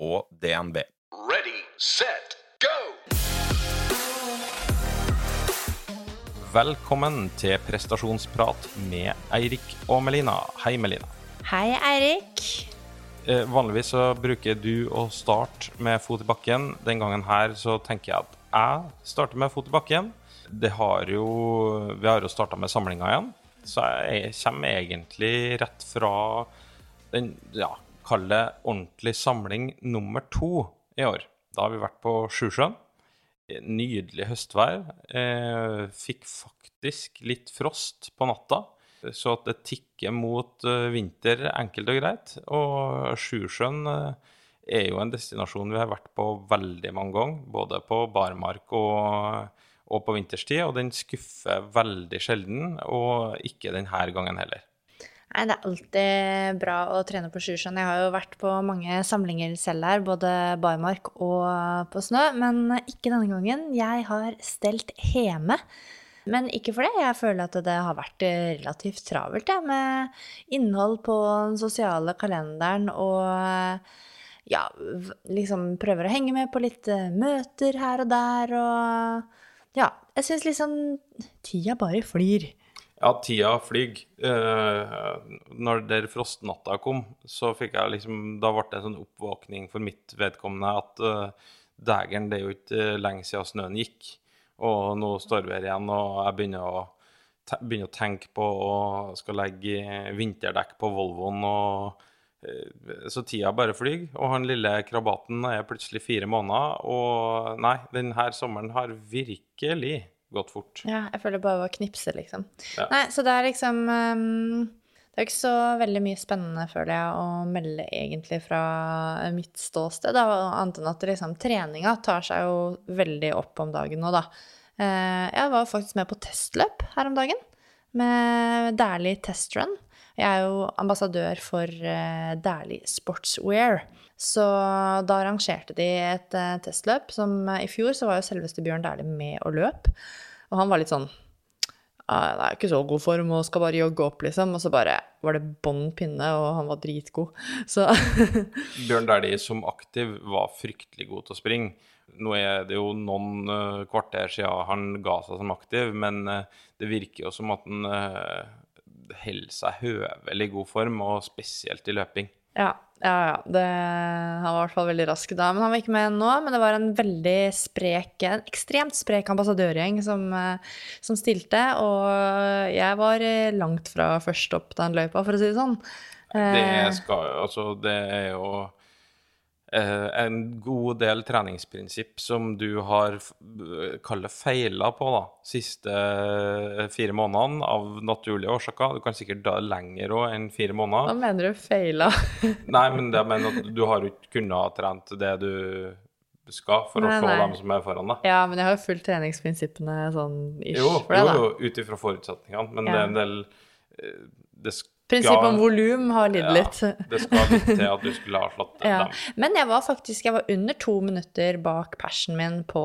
og DNB. Ready, set, go! Velkommen til prestasjonsprat med Eirik og Melina. Hei, Melina. Hei, Eirik. Eh, vanligvis så bruker du å starte med fot i bakken. Den gangen her så tenker jeg at jeg starter med fot i bakken. Det har jo, vi har jo starta med samlinga igjen, så jeg kommer egentlig rett fra den ja, kall det ordentlig samling nummer to i år. Da har vi vært på Sjusjøen. Nydelig høstvær. Eh, fikk faktisk litt frost på natta, så at det tikker mot eh, vinter enkelt og greit. Og Sjusjøen eh, er jo en destinasjon vi har vært på veldig mange ganger, både på barmark og, og på vinterstid, og den skuffer veldig sjelden, og ikke denne gangen heller. Nei, det er alltid bra å trene på Sjusjøen. Jeg har jo vært på mange samlinger selv her, både barmark og på snø, men ikke denne gangen. Jeg har stelt hjemme. Men ikke for det. Jeg føler at det har vært relativt travelt ja, med innhold på den sosiale kalenderen og ja, liksom prøver å henge med på litt møter her og der og ja, jeg syns liksom tida bare flyr. Ja, tida flyr. Eh, når der frostnatta kom, så fikk jeg liksom Da ble det en sånn oppvåkning for mitt vedkommende at uh, dægeren, det er jo ikke lenge siden snøen gikk. Og nå står vi her igjen, og jeg begynner å, begynner å tenke på å skal legge vinterdekk på Volvoen. og uh, Så tida bare flyr. Og han lille krabaten er plutselig fire måneder. Og nei, denne sommeren har virkelig gått fort. Ja, jeg føler det bare var å knipse, liksom. Ja. Nei, så det er liksom um, Det er ikke så veldig mye spennende, føler jeg, å melde egentlig fra mitt ståsted, da, annet enn at liksom, treninga tar seg jo veldig opp om dagen nå, da. Uh, jeg var faktisk med på testløp her om dagen, med Dæhlie Testrun. Jeg er jo ambassadør for uh, Dæhlie Sportswear. Så da arrangerte de et uh, testløp som uh, I fjor så var jo selveste Bjørn Dæhlie med og løp. Og han var litt sånn Det er jo ikke så god form og skal bare jogge opp, liksom. Og så bare var det bånn pinne, og han var dritgod. Så Bjørn Dæhlie som aktiv var fryktelig god til å springe. Nå er det jo noen uh, kvarter siden han ga seg som aktiv, men det virker jo som at han holder seg høvelig god form, og spesielt i løping. Ja, ja, ja. Det, han var i hvert fall veldig rask da. Men han var ikke med nå. Men det var en veldig sprek, en ekstremt sprek ambassadørgjeng som, eh, som stilte. Og jeg var eh, langt fra først opp den løypa, for å si det sånn. Det skal skal Altså, det er jo Eh, en god del treningsprinsipp som du har kall feila på da, siste eh, fire månedene av naturlige årsaker. Du kan sikkert da lenger òg enn fire måneder. Hva mener du feila? nei, men det mener at du har ikke kunnet ha trent det du skal for nei, å slå nei. dem som er foran deg. Ja, men jeg har jo fulgt treningsprinsippene sånn ish jo, for det, da. Jo, jo, ut ifra forutsetningene, men ja. det er en del eh, det Prinsippet om volum har lidd ja, litt. det skal litt til at du skulle ha slått ja. dem. Men jeg var faktisk jeg var under to minutter bak persen min på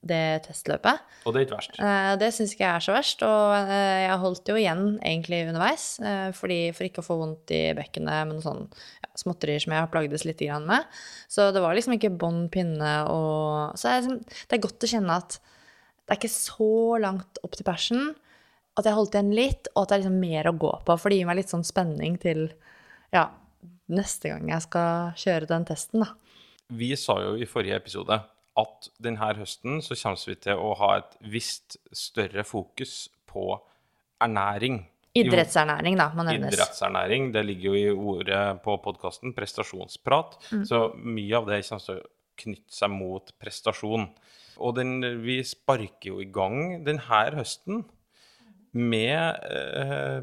det testløpet. Og det er ikke verst. Uh, det syns ikke jeg er så verst. Og uh, jeg holdt jo igjen egentlig underveis, uh, fordi, for ikke å få vondt i bekkenet med noen sånne ja, småtterier som jeg har plagdes litt med. Så det var liksom ikke bånd pinne og Så liksom, det er godt å kjenne at det er ikke så langt opp til persen at jeg holdt igjen litt, og at det er liksom mer å gå på. For det gir meg litt sånn spenning til ja, neste gang jeg skal kjøre den testen, da. Vi sa jo i forrige episode at denne høsten så kommer vi til å ha et visst større fokus på ernæring. Idrettsernæring, da, må nevnes. Idrettsernæring. Det ligger jo i ordet på podkasten, prestasjonsprat. Mm. Så mye av det kommer til å knytte seg mot prestasjon. Og den, vi sparker jo i gang denne høsten med eh,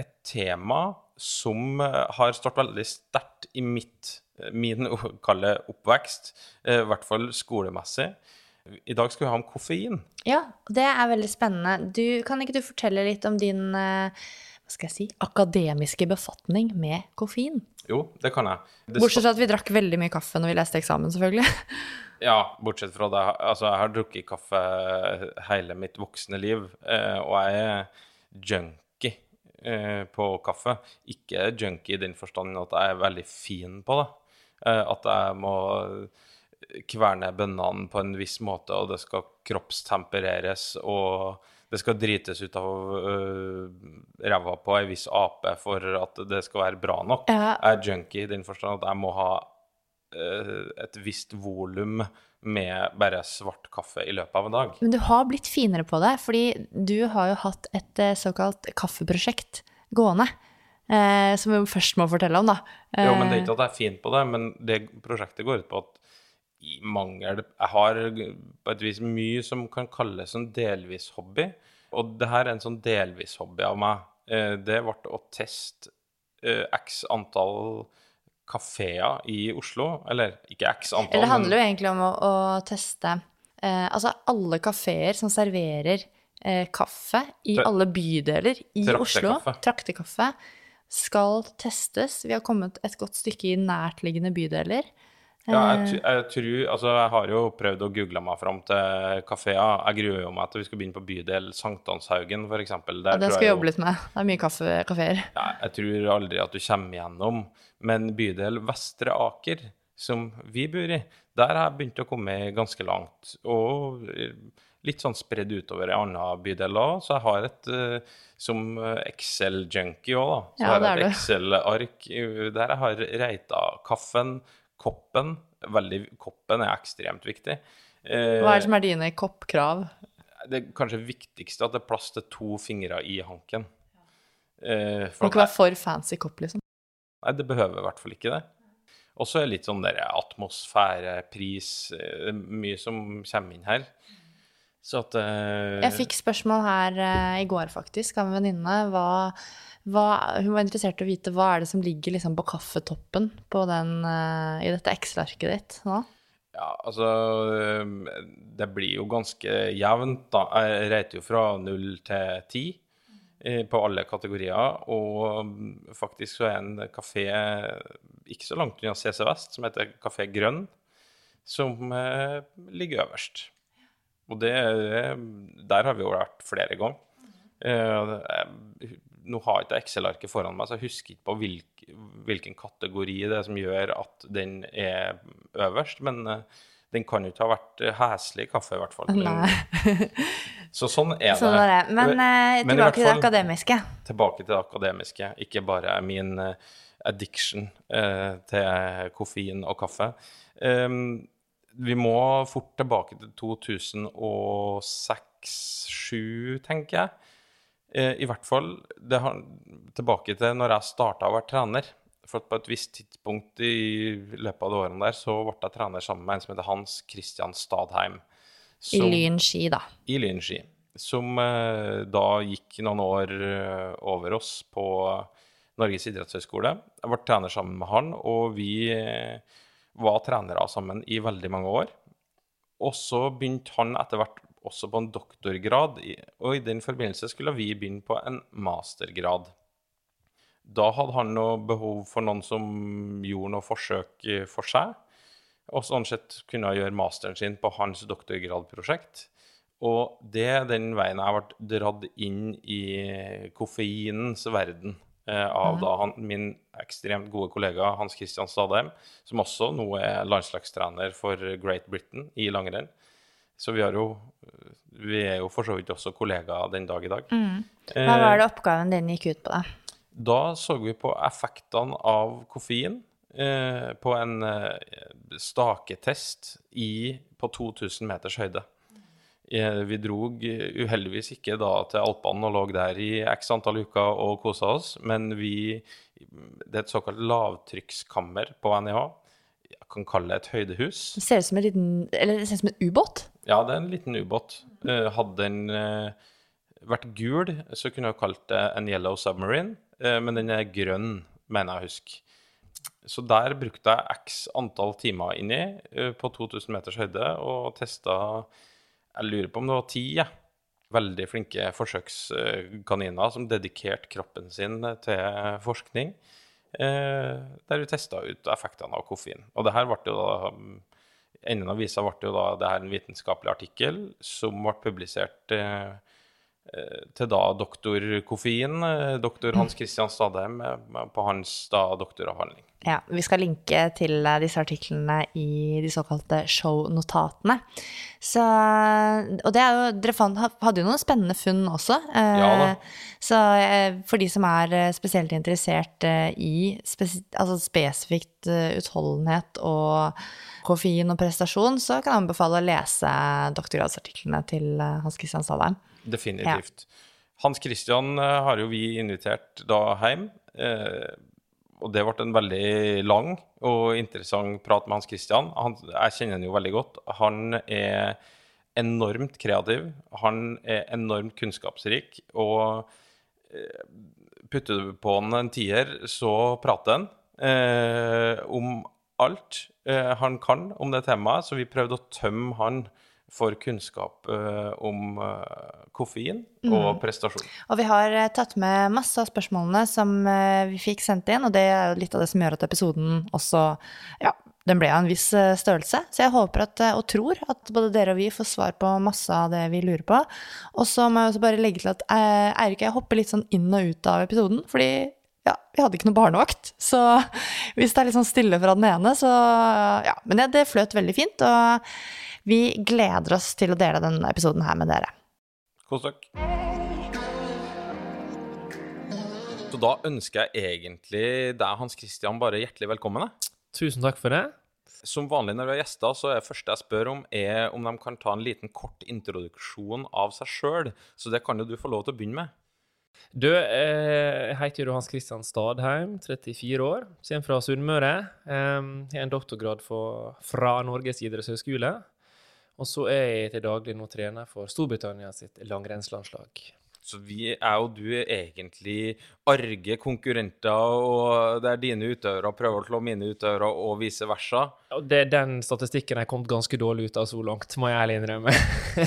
et tema som eh, har stått veldig sterkt i mitt eh, min kalle oppvekst, eh, i hvert fall skolemessig. I dag skal vi ha om koffein. Ja, det er veldig spennende. Du, kan ikke du fortelle litt om din eh, hva skal jeg si, akademiske befatning med koffein? Jo, det kan jeg. Det Bortsett fra at vi drakk veldig mye kaffe når vi leste eksamen, selvfølgelig. Ja, bortsett fra det. Altså, jeg har drukket kaffe hele mitt voksne liv, eh, og jeg er junkie eh, på kaffe. Ikke junkie i den forstand at jeg er veldig fin på det. Eh, at jeg må kverne bønnene på en viss måte, og det skal kroppstempereres, og det skal drites ut av uh, ræva på ei viss ape for at det skal være bra nok. Ja. Er junkie i den forstand at jeg må ha uh, et visst volum med bare svart kaffe i løpet av en dag. Men du har blitt finere på det, fordi du har jo hatt et eh, såkalt kaffeprosjekt gående. Eh, som vi først må fortelle om, da. Eh, Jo, men det er ikke at jeg er fin på det, men det prosjektet går ut på at mangel Jeg har på et vis mye som kan kalles en delvis hobby, og det her er en sånn delvis hobby av meg. Eh, Det ble å teste eh, x antall kafeer i Oslo, eller ikke x antall, Eller det handler jo egentlig om å, å teste eh, Altså alle kafeer som serverer eh, kaffe i alle bydeler i Oslo, traktekaffe, skal testes. Vi har kommet et godt stykke i nærtliggende bydeler. Ja, jeg, Eh. jeg tror Altså, jeg har jo prøvd å google meg fram til kafeer. Jeg gruer jo meg til vi skal begynne på bydel Sankthanshaugen, f.eks. Ja, det skal vi jobbe litt med. Det er mye kafeer. Ja, jeg tror aldri at du kommer gjennom. Men bydel Vestre Aker, som vi bor i, der har jeg begynt å komme ganske langt. Og eh, litt sånn spredd utover i andre bydeler òg. Så jeg har et eh, Som Excel-junkie òg, da. Så Ja, har jeg et. Excel-ark der jeg har reita kaffen, koppen veldig, Koppen er ekstremt viktig. Eh, Hva er det som er dine koppkrav? det er kanskje viktigste at det er plass til to fingre i hanken. Eh, må ikke være for fancy kopp, liksom. Nei, det behøver i hvert fall ikke det. Og så er det litt sånn der atmosfære, pris eh, Mye som kommer inn her. Så at eh, Jeg fikk spørsmål her eh, i går, faktisk, av en venninne. Hva, hva, hun var interessert i å vite hva er det som ligger liksom på kaffetoppen på den, uh, i dette Excel-arket ditt nå? Ja, altså eh, Det blir jo ganske jevnt, da. Jeg reiter jo fra null til ti eh, på alle kategorier. Og mm, faktisk så er en kafé ikke så langt unna CC Vest, som heter Kafé Grønn, som ligger øverst. Og det, er- der har vi jo vært flere ganger. Jeg- nå har jeg ikke Excel-arket foran meg, så jeg husker ikke på hvilk, hvilken kategori det er som gjør at den er øverst. Men eh, den kan jo ikke ha vært eh, heslig kaffe, i hvert fall. Nei. Så sånn er Sånn er det. Men eh, Men i tilbake til det akademiske. tilbake til det akademiske, ikke bare min eh, addiction eh, til koffein og kaffe. Um, vi må fort tilbake til 2006-2007, tenker jeg. Eh, I hvert fall det har, tilbake til når jeg starta å være trener. For at på et visst tidspunkt i løpet av de årene der, så ble jeg trener sammen med en som heter Hans Christian Stadheim. I som- Lyn ski, da. i Lynski, som eh, da gikk noen år eh, over oss på Norges idrettshøgskole. Jeg ble trener sammen med han, og vi eh, var trenere sammen i veldig mange år. Og så begynte han etter hvert også på en doktorgrad, og i den forbindelse skulle vi begynne på en mastergrad. Da hadde han noe behov for noen som gjorde noe forsøk eh, for seg, og sånn sett kunne gjøre masteren sin på hans doktorgradprosjekt. Og det er den veien jeg ble dratt inn i koffeinens verden eh, av da han, min ekstremt gode kollega Hans Christian Stadheim, som også nå er landslagstrener for Great Britain i langrenn. Så vi, har jo, vi er jo for så vidt også kollegaer den dag i dag. Hva var det oppgaven din gikk ut på, da? Da så vi på effektene av koffein eh, på en eh, staketest i, på 2000 meters høyde. Eh, vi drog eh, uheldigvis ikke da til Alpene og lå der i x antall uker og kosa oss, men vi Det er et såkalt lavtrykkskammer på NIH. Jeg kan kalle det et høydehus. Det ser ut som en liten Eller det ser ut som en ubåt. Ja, det er en liten ubåt. Eh, hadde den eh, vært gul, så kunne jeg kalt det en yellow submarine, eh, men den er grønn, mener jeg å huske. Så der brukte jeg x antall timer inni på 2000 meters høyde og testa Jeg lurer på om det var ti, jeg. Veldig flinke forsøkskaniner som dedikerte kroppen sin til forskning. Der vi testa ut effektene av koffein. Og det her ble jo da Enden av visa ble jo da det her en vitenskapelig artikkel som ble publisert eh, til da doktor Koffein, eh, doktor Hans Christian Stadheim, eh, på hans da doktoravhandling. Ja, vi skal linke til eh, disse artiklene i de såkalte show-notatene. Så Og det er jo Dere fant, hadde jo noen spennende funn også. eh, Ja da. Så eh, for de som er eh, spesielt interessert eh, i spes, altså spesifikt eh, utholdenhet og koffein og prestasjon, så kan jeg anbefale å lese doktorgradsartiklene til eh, Hans Christian Stadheim. Definitivt. Hans Christian eh, har jo vi invitert da hjem. Eh, og det ble en veldig lang og interessant prat med Hans Christian. Han, jeg kjenner han jo veldig godt. Han er enormt kreativ. Han er enormt kunnskapsrik. Og eh, putter du på han en tier, så prater han eh, om alt eh, han kan om det temaet. Så vi prøvde å tømme han for kunnskap eh, om eh, koffein og prestasjon. Og vi har eh, tatt med masse av spørsmålene som vi fikk sendt inn, og det er jo litt av det som gjør at episoden også Ja, den ble av en viss størrelse. Så jeg håper at, og tror at både dere og vi får svar på masse av det vi lurer på. Og så må jeg også bare legge til at Eirik og jeg hopper litt sånn inn og ut av episoden, fordi ja, vi hadde ikke noe barnevakt. Så hvis det er litt sånn stille fra den ene, så ja. Men det, det fløt veldig fint, og vi gleder oss til å dele denne episoden her med dere. Kos dere. Så da ønsker jeg egentlig deg, Hans Christian, bare hjertelig velkommen. jeg. Tusen takk for det. Som vanlig når vi har gjester, så er det første jeg spør om, er om de kan ta en liten kort introduksjon av seg sjøl. Så det kan jo du få lov til å begynne med. Du, eh, jeg heter Hans Christian Stadheim, 34 år. Kommer fra Sunnmøre. Jeg har en doktorgrad fra Norges idrettshøgskole. Og så er jeg til daglig nå trener for Storbritannia sitt langrennslandslag. Så vi er jo du er egentlig arge konkurrenter, og det er dine utøvere prøver å slå mine utøvere, og vice versa. Ja, det, den statistikken har kommet ganske dårlig ut av så langt, må jeg ærlig innrømme.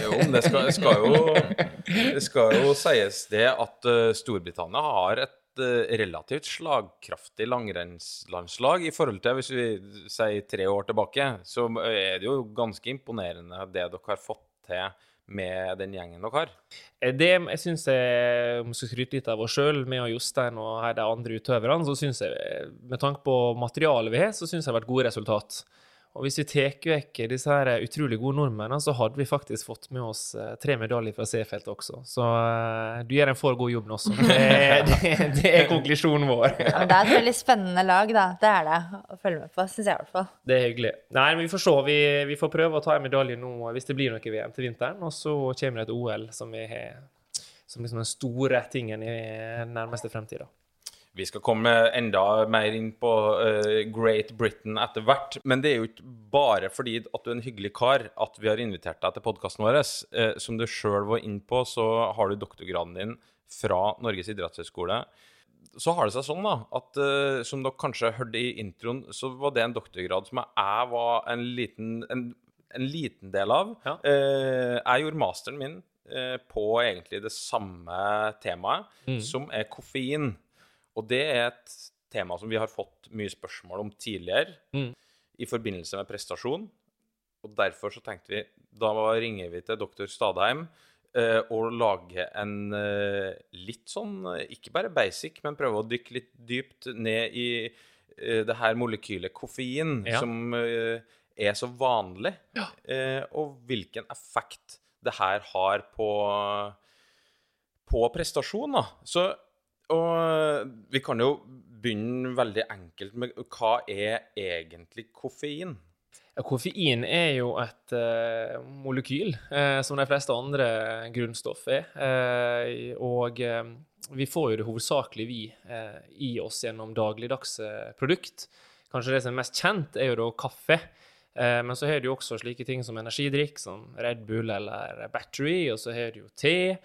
Jo, men det skal, skal, jo, det skal jo sies det at eh, Storbritannia har et eh, relativt slagkraftig langrennslandslag i forhold til hvis vi sier tre år tilbake. Så er det jo ganske imponerende det dere har fått til med den gjengen dere har. Eh, Det jeg syns jeg om skal skryte litt av oss sjøl, med Jostein og her de andre utøverne, så syns jeg, eh, med tanke på materialet vi har, så syns jeg det har vært gode resultat. Og hvis vi tar vekk disse her utrolig gode nordmennene, så hadde vi faktisk fått med oss eh, tre medaljer fra C-feltet også. Så eh, du gjør en for god jobb nå også. Det, det, det er konklusjonen vår. Ja, det er et veldig spennende lag, da. Det er det å følge med på, syns jeg i hvert fall. Det er hyggelig. Nei, men vi får se. Vi, vi får prøve å ta en medalje nå hvis det blir noe VM til vinteren. Og så kommer det et OL som vi har som liksom den store tingen i nærmeste fremtid. Vi skal komme enda mer inn på uh, Great Britain etter hvert. Men det er jo ikke bare fordi at du er en hyggelig kar at vi har invitert deg til podkasten vår. Uh, som du sjøl var inne på, så har du doktorgraden din fra Norges idrettshøgskole. Så har det seg sånn da, at uh, som dere kanskje hørte i introen, så var det en doktorgrad som jeg var en liten, en, en liten del av. Ja. Jeg gjorde masteren min på egentlig det samme temaet, Mm. som er koffein. Og det er et tema som vi har fått mye spørsmål om tidligere Mm. i forbindelse med prestasjon. Og derfor så tenkte vi da ringer vi til doktor Stadheim eh, og lager en eh, litt sånn, eh, ikke bare basic, men prøve å dykke litt dypt ned i eh, det her molekylet koffein, Ja. som eh, er så vanlig, Ja. eh, og hvilken effekt det her har på, på prestasjon. Da. Så, og vi kan jo begynne veldig enkelt med hva er egentlig koffein? Koffein er jo et uh, molekyl, uh, som de fleste andre grunnstoff er. Uh, og vi får jo det hovedsakelig vi i oss gjennom dagligdagse produkt. Kanskje det som er mest kjent, er jo da kaffe. Men så har du jo også slike ting som energidrikk, som Red Bull eller Battery, og så har du jo te.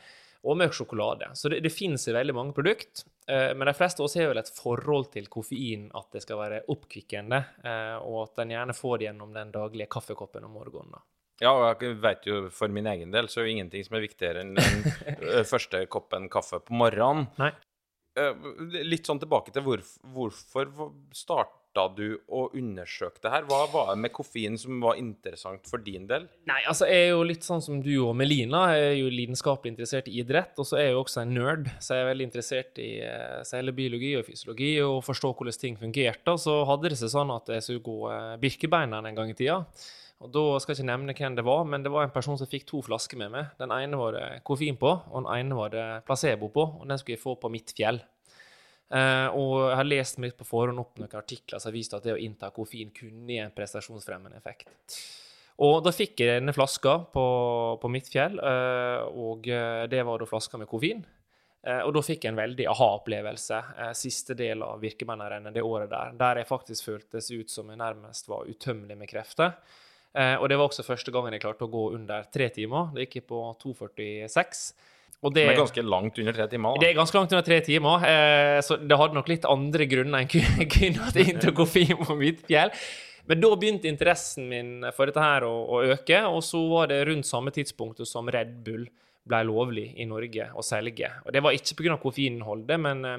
Og mørk sjokolade. Så det, det finnes i veldig mange produkter. Eh, men de fleste av oss har vel et forhold til koffein, at det skal være oppkvikkende, eh, og at en gjerne får det gjennom den daglige kaffekoppen om morgenen. da. Ja, og jeg vet jo for min egen del så er jo ingenting som er viktigere enn den eh, første koppen kaffe på morgenen. Nei. Eh, Litt sånn tilbake til hvorf- hvorfor starta du å undersøke det her? Hva var det med koffein som var interessant for din del? Nei, altså jeg er jo litt sånn som du og Melina. Jeg er jo lidenskapelig interessert i idrett, og så er jeg jo også en nerd, så jeg er veldig interessert i eh, cellebiologi og fysiologi og forstå hvordan ting fungerte. Og så hadde det seg sånn at jeg skulle gå birkebeina Birkebeineren en gang i tida. Og da skal jeg ikke nevne hvem det var, men det var en person som fikk to flasker med meg. Den ene var det koffein på, og den ene var det placebo på, og den skulle jeg få på mitt fjell. Eh, og jeg har lest meg på forhånd opp noen artikler som har vist at det å innta koffein kunne gi en prestasjonsfremmende effekt. Og da fikk jeg denne flaska på, på mitt fjell, eh, og eh, det var da flaska med koffein. Og da fikk jeg en veldig aha-opplevelse siste del av Virkemennerrennet det året der, der jeg faktisk føltes ut som jeg nærmest var utømmelig med krefter. Og det var også første gangen jeg klarte å gå under tre timer. Det gikk jeg på 2,46. Og det, Det er ganske langt under tre timer. det er ganske langt under tre timer, eh, så det hadde nok litt andre grunner enn kun- at jeg inntok koffein på mitt fjell. Men da begynte interessen min for dette her å, å øke, og så var det rundt samme tidspunktet som Red Bull ble lovlig i Norge å selge. Og det var ikke pga. koffeininnholdet, men eh,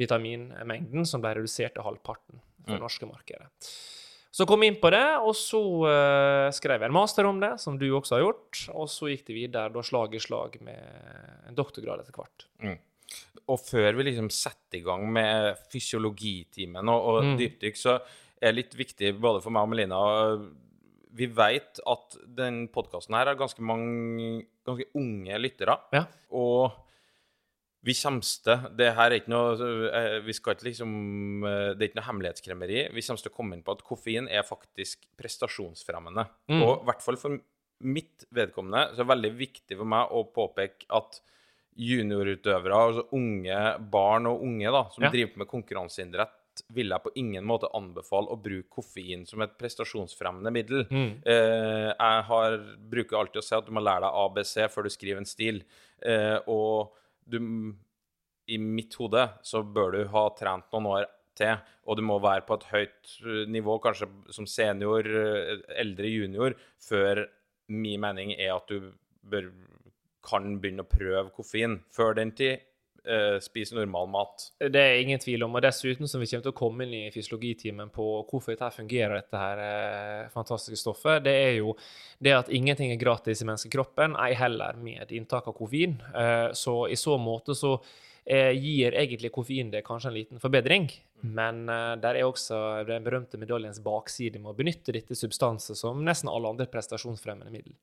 B12-vitaminmengden som ble redusert til halvparten for det norske markedet. Så kom jeg inn på det, og så uh, skrev jeg en master om det, som du også har gjort. Og så gikk det videre, da slag i slag, med en doktorgrad etter hvert. Og før vi liksom setter i gang med fysiologitimen og, og Mm. dypdykk, så er det litt viktig både for meg og Melina Vi vet at den podkasten her har ganske mange ganske unge lyttere. Ja. Og vi kommer til Det her er ikke noe eh, Vi skal ikke liksom eh, Det er ikke noe hemmelighetskremmeri. Vi kommer til å komme inn på at koffein er faktisk prestasjonsfremmende. Mm. Og i hvert fall for mitt vedkommende så er det veldig viktig for meg å påpeke at juniorutøvere, altså unge barn og unge da, som Ja. driver med konkurranseidrett, vil jeg på ingen måte anbefale å bruke koffein som et prestasjonsfremmende middel. Mm. Eh, jeg har, bruker alltid å si at du må lære deg ABC før du skriver en stil. Eh, og du, i mitt hode så bør du ha trent noen år til, og du må være på et høyt eh, nivå, kanskje som senior, eh, eldre junior, før min mening er at du bør, kan begynne å prøve koffein. Før den tid, eh, spis normal mat. Det er ingen tvil om, og dessuten som vi kommer til å komme inn i fysiologitimen på hvorfor dette fungerer, dette her eh, fantastiske stoffet, det er jo det at ingenting er gratis i menneskekroppen, ei heller med inntak av koffein. Eh, så i så måte så gir egentlig koffein det kanskje en liten forbedring, men eh, der er også den berømte medaljens bakside med å benytte dette substanset som nesten alle andre prestasjonsfremmende middel.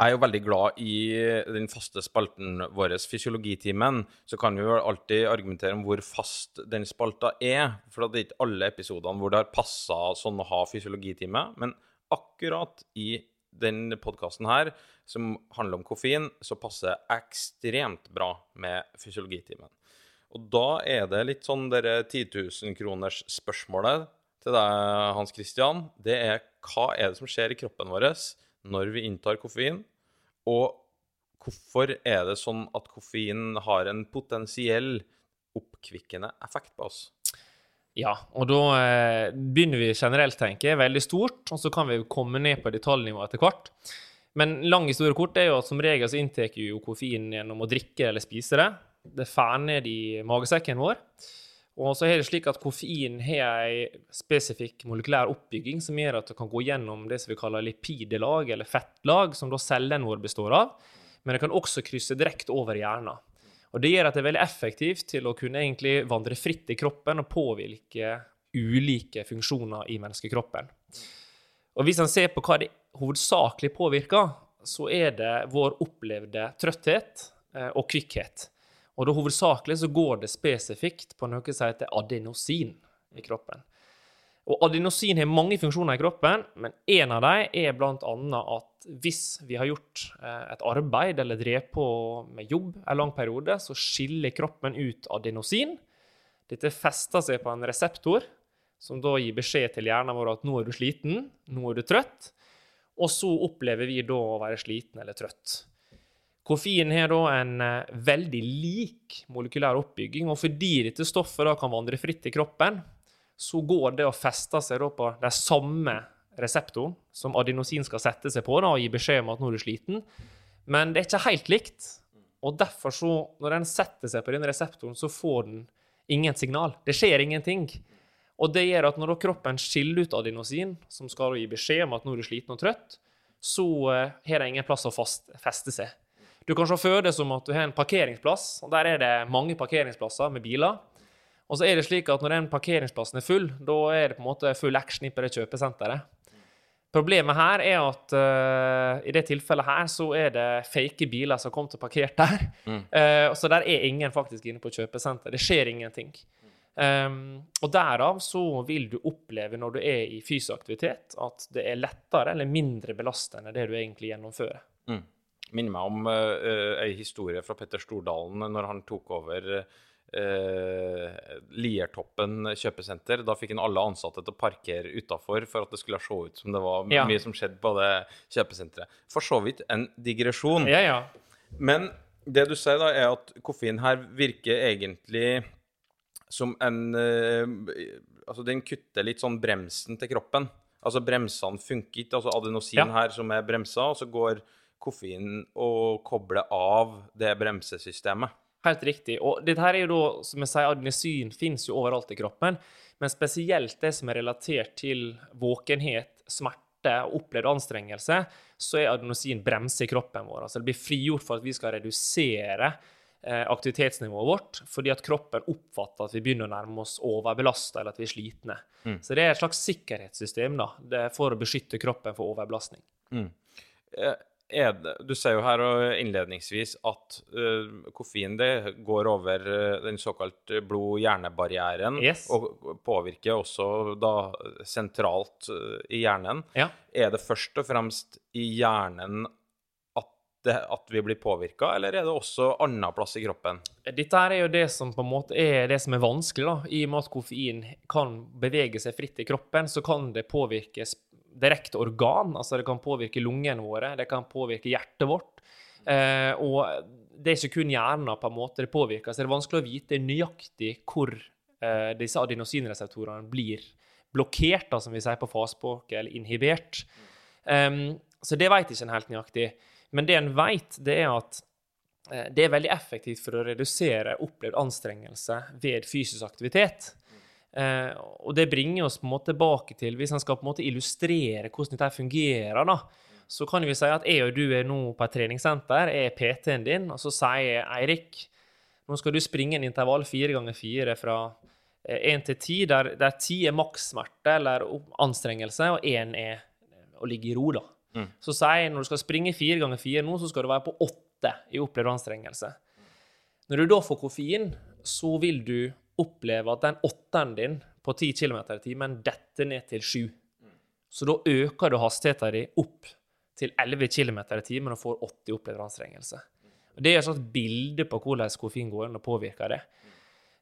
Jeg er jo veldig glad i den faste spalten vår, Fysiologitimen. Så kan vi jo alltid argumentere om hvor fast den spalta er. For det er ikke alle episodene hvor det har passa sånn å ha fysiologitime. Men akkurat i den podkasten her, som handler om koffein, så passer ekstremt bra med fysiologitimen. Og da er det litt sånn dere 10 000 kroners spørsmålet til deg, Hans Christian. Det er hva er det som skjer i kroppen vår når vi inntar koffein? Og hvorfor er det sånn at koffein har en potensiell oppkvikkende effekt på oss? Ja, og da eh, begynner vi generelt, tenker jeg, veldig stort, og så kan vi komme ned på detaljnivå etter hvert. Men lang historie kort er jo at som regel så inntar jo koffein gjennom å drikke eller spise det. Det fer ned i magesekken vår. Og så er det slik at koffein har ei spesifikk molekylær oppbygging som gjør at det kan gå gjennom det som vi kaller lipidelag, eller fettlag, som da cellen vår består av. Men det kan også krysse direkte over hjernen. Og Det gjør at det er veldig effektivt til å kunne egentlig vandre fritt i kroppen og påvirke ulike funksjoner i menneskekroppen. Og Hvis en ser på hva det hovedsakelig påvirker, så er det vår opplevde trøtthet eh, og kvikkhet. Og da hovedsakelig så går det spesifikt på noe som heter adenosin i kroppen. Og adenosin har mange funksjoner i kroppen, men en av dem er bl.a. at hvis vi har gjort eh, et arbeid eller drevet på med jobb en lang periode, så skiller kroppen ut adenosin. Dette fester seg på en reseptor, som da gir beskjed til hjernen vår at nå er du sliten, nå er du trøtt. og så opplever vi da å være sliten eller trøtt. Koffein har da en eh, veldig lik molekylær oppbygging, og fordi dette stoffet da kan vandre fritt i kroppen, så går det å feste seg da på de samme reseptoren som adenosin skal sette seg på da, og gi beskjed om at nå er du sliten. Men det er ikke helt likt. Og derfor, så, når den setter seg på denne reseptoren, så får den ingen signal. Det skjer ingenting. Og det gjør at når kroppen skiller ut adenosin, som skal gi beskjed om at nå er du sliten og trøtt, så uh, har det ingen plass å feste seg. Du kan se for deg som at du har en parkeringsplass, og der er det mange parkeringsplasser med biler. Og så er det slik at når den parkeringsplassen er full, da er det på en måte full action på det kjøpesenteret. Problemet her er at uh, i det tilfellet her så er det fake biler som kommer til parkert der. Mm. Uh, så der er ingen faktisk inne på kjøpesenter. Det skjer ingenting. Um, og derav så vil du oppleve når du er i fysisk aktivitet, at det er lettere eller mindre belastende det du egentlig gjennomfører. Mm. Minner meg om uh, ei historie fra Petter Stordalen når han tok over uh, Liertoppen kjøpesenter. Da fikk han alle ansatte til å parkere utafor for at det skulle se ut som det var Ja. mye som skjedde på det kjøpesenteret. For så vidt en digresjon. Ja, ja. Men det du sier, da, er at koffein her virker egentlig som en eh, Altså, den kutter litt sånn bremsen til kroppen. Altså, bremsene funker ikke. Altså, adenosin Ja. her som er bremsa, og så går koffein og koble av det bremsesystemet. Helt riktig. Og dette her er jo da, som jeg sier, adenosin finnes jo overalt i kroppen, men spesielt det som er relatert til våkenhet, smerte og opplevd anstrengelse, så er adenosin bremse i kroppen vår. Altså det blir frigjort for at vi skal redusere eh, aktivitetsnivået vårt, fordi at kroppen oppfatter at vi begynner å nærme oss overbelasta eller at vi er slitne. Så det er et slags sikkerhetssystem da, for å beskytte kroppen for overbelastning. Eh, Er det, du sier jo her innledningsvis at uh, koffein det går over eh, den såkalt blod-hjerne-barrieren Yes. og påvirker også da sentralt eh, i hjernen. Ja. Er det først og fremst i hjernen at, det, at vi blir påvirka, eller er det også annen plass i kroppen? Dette er jo det som på en måte er det som er vanskelig, da. I og med at koffein kan bevege seg fritt i kroppen, så kan det påvirke sp- direkte organ. Altså det kan påvirke lungene våre, det kan påvirke hjertet vårt. Eh, og det er ikke kun hjernen på en måte det påvirker, så det er vanskelig å vite nøyaktig hvor eh, disse adenosinreseptorene blir blokkert, da, som vi sier på fagspråket, eller inhibert. Um, så det vet ikke en helt nøyaktig. Men det en vet, det er at eh, det er veldig effektivt for å redusere opplevd anstrengelse ved fysisk aktivitet. Eh, og det bringer oss på en måte tilbake til Hvis en skal på en måte illustrere hvordan dette fungerer, da, så kan vi si at jeg og du er nå på et treningssenter, jeg er PT-en din, og så sier jeg Eirik, nå skal du springe en intervall fire ganger fire fra én til ti, der, der ti er makssmerte eller anstrengelse, og én er å ligge i ro, da. Så sier jeg når du skal springe fire ganger fire nå, så skal du være på åtte i opplevd anstrengelse. Når du da får koffein, så vil du oppleve at den åtteren din på 10 km i timen detter ned til 7. Så da øker du hastigheten din opp til 11 km i timen og får 80 opplevd anstrengelse. Det er et slags bilde på hvordan koffein går inn og påvirker det.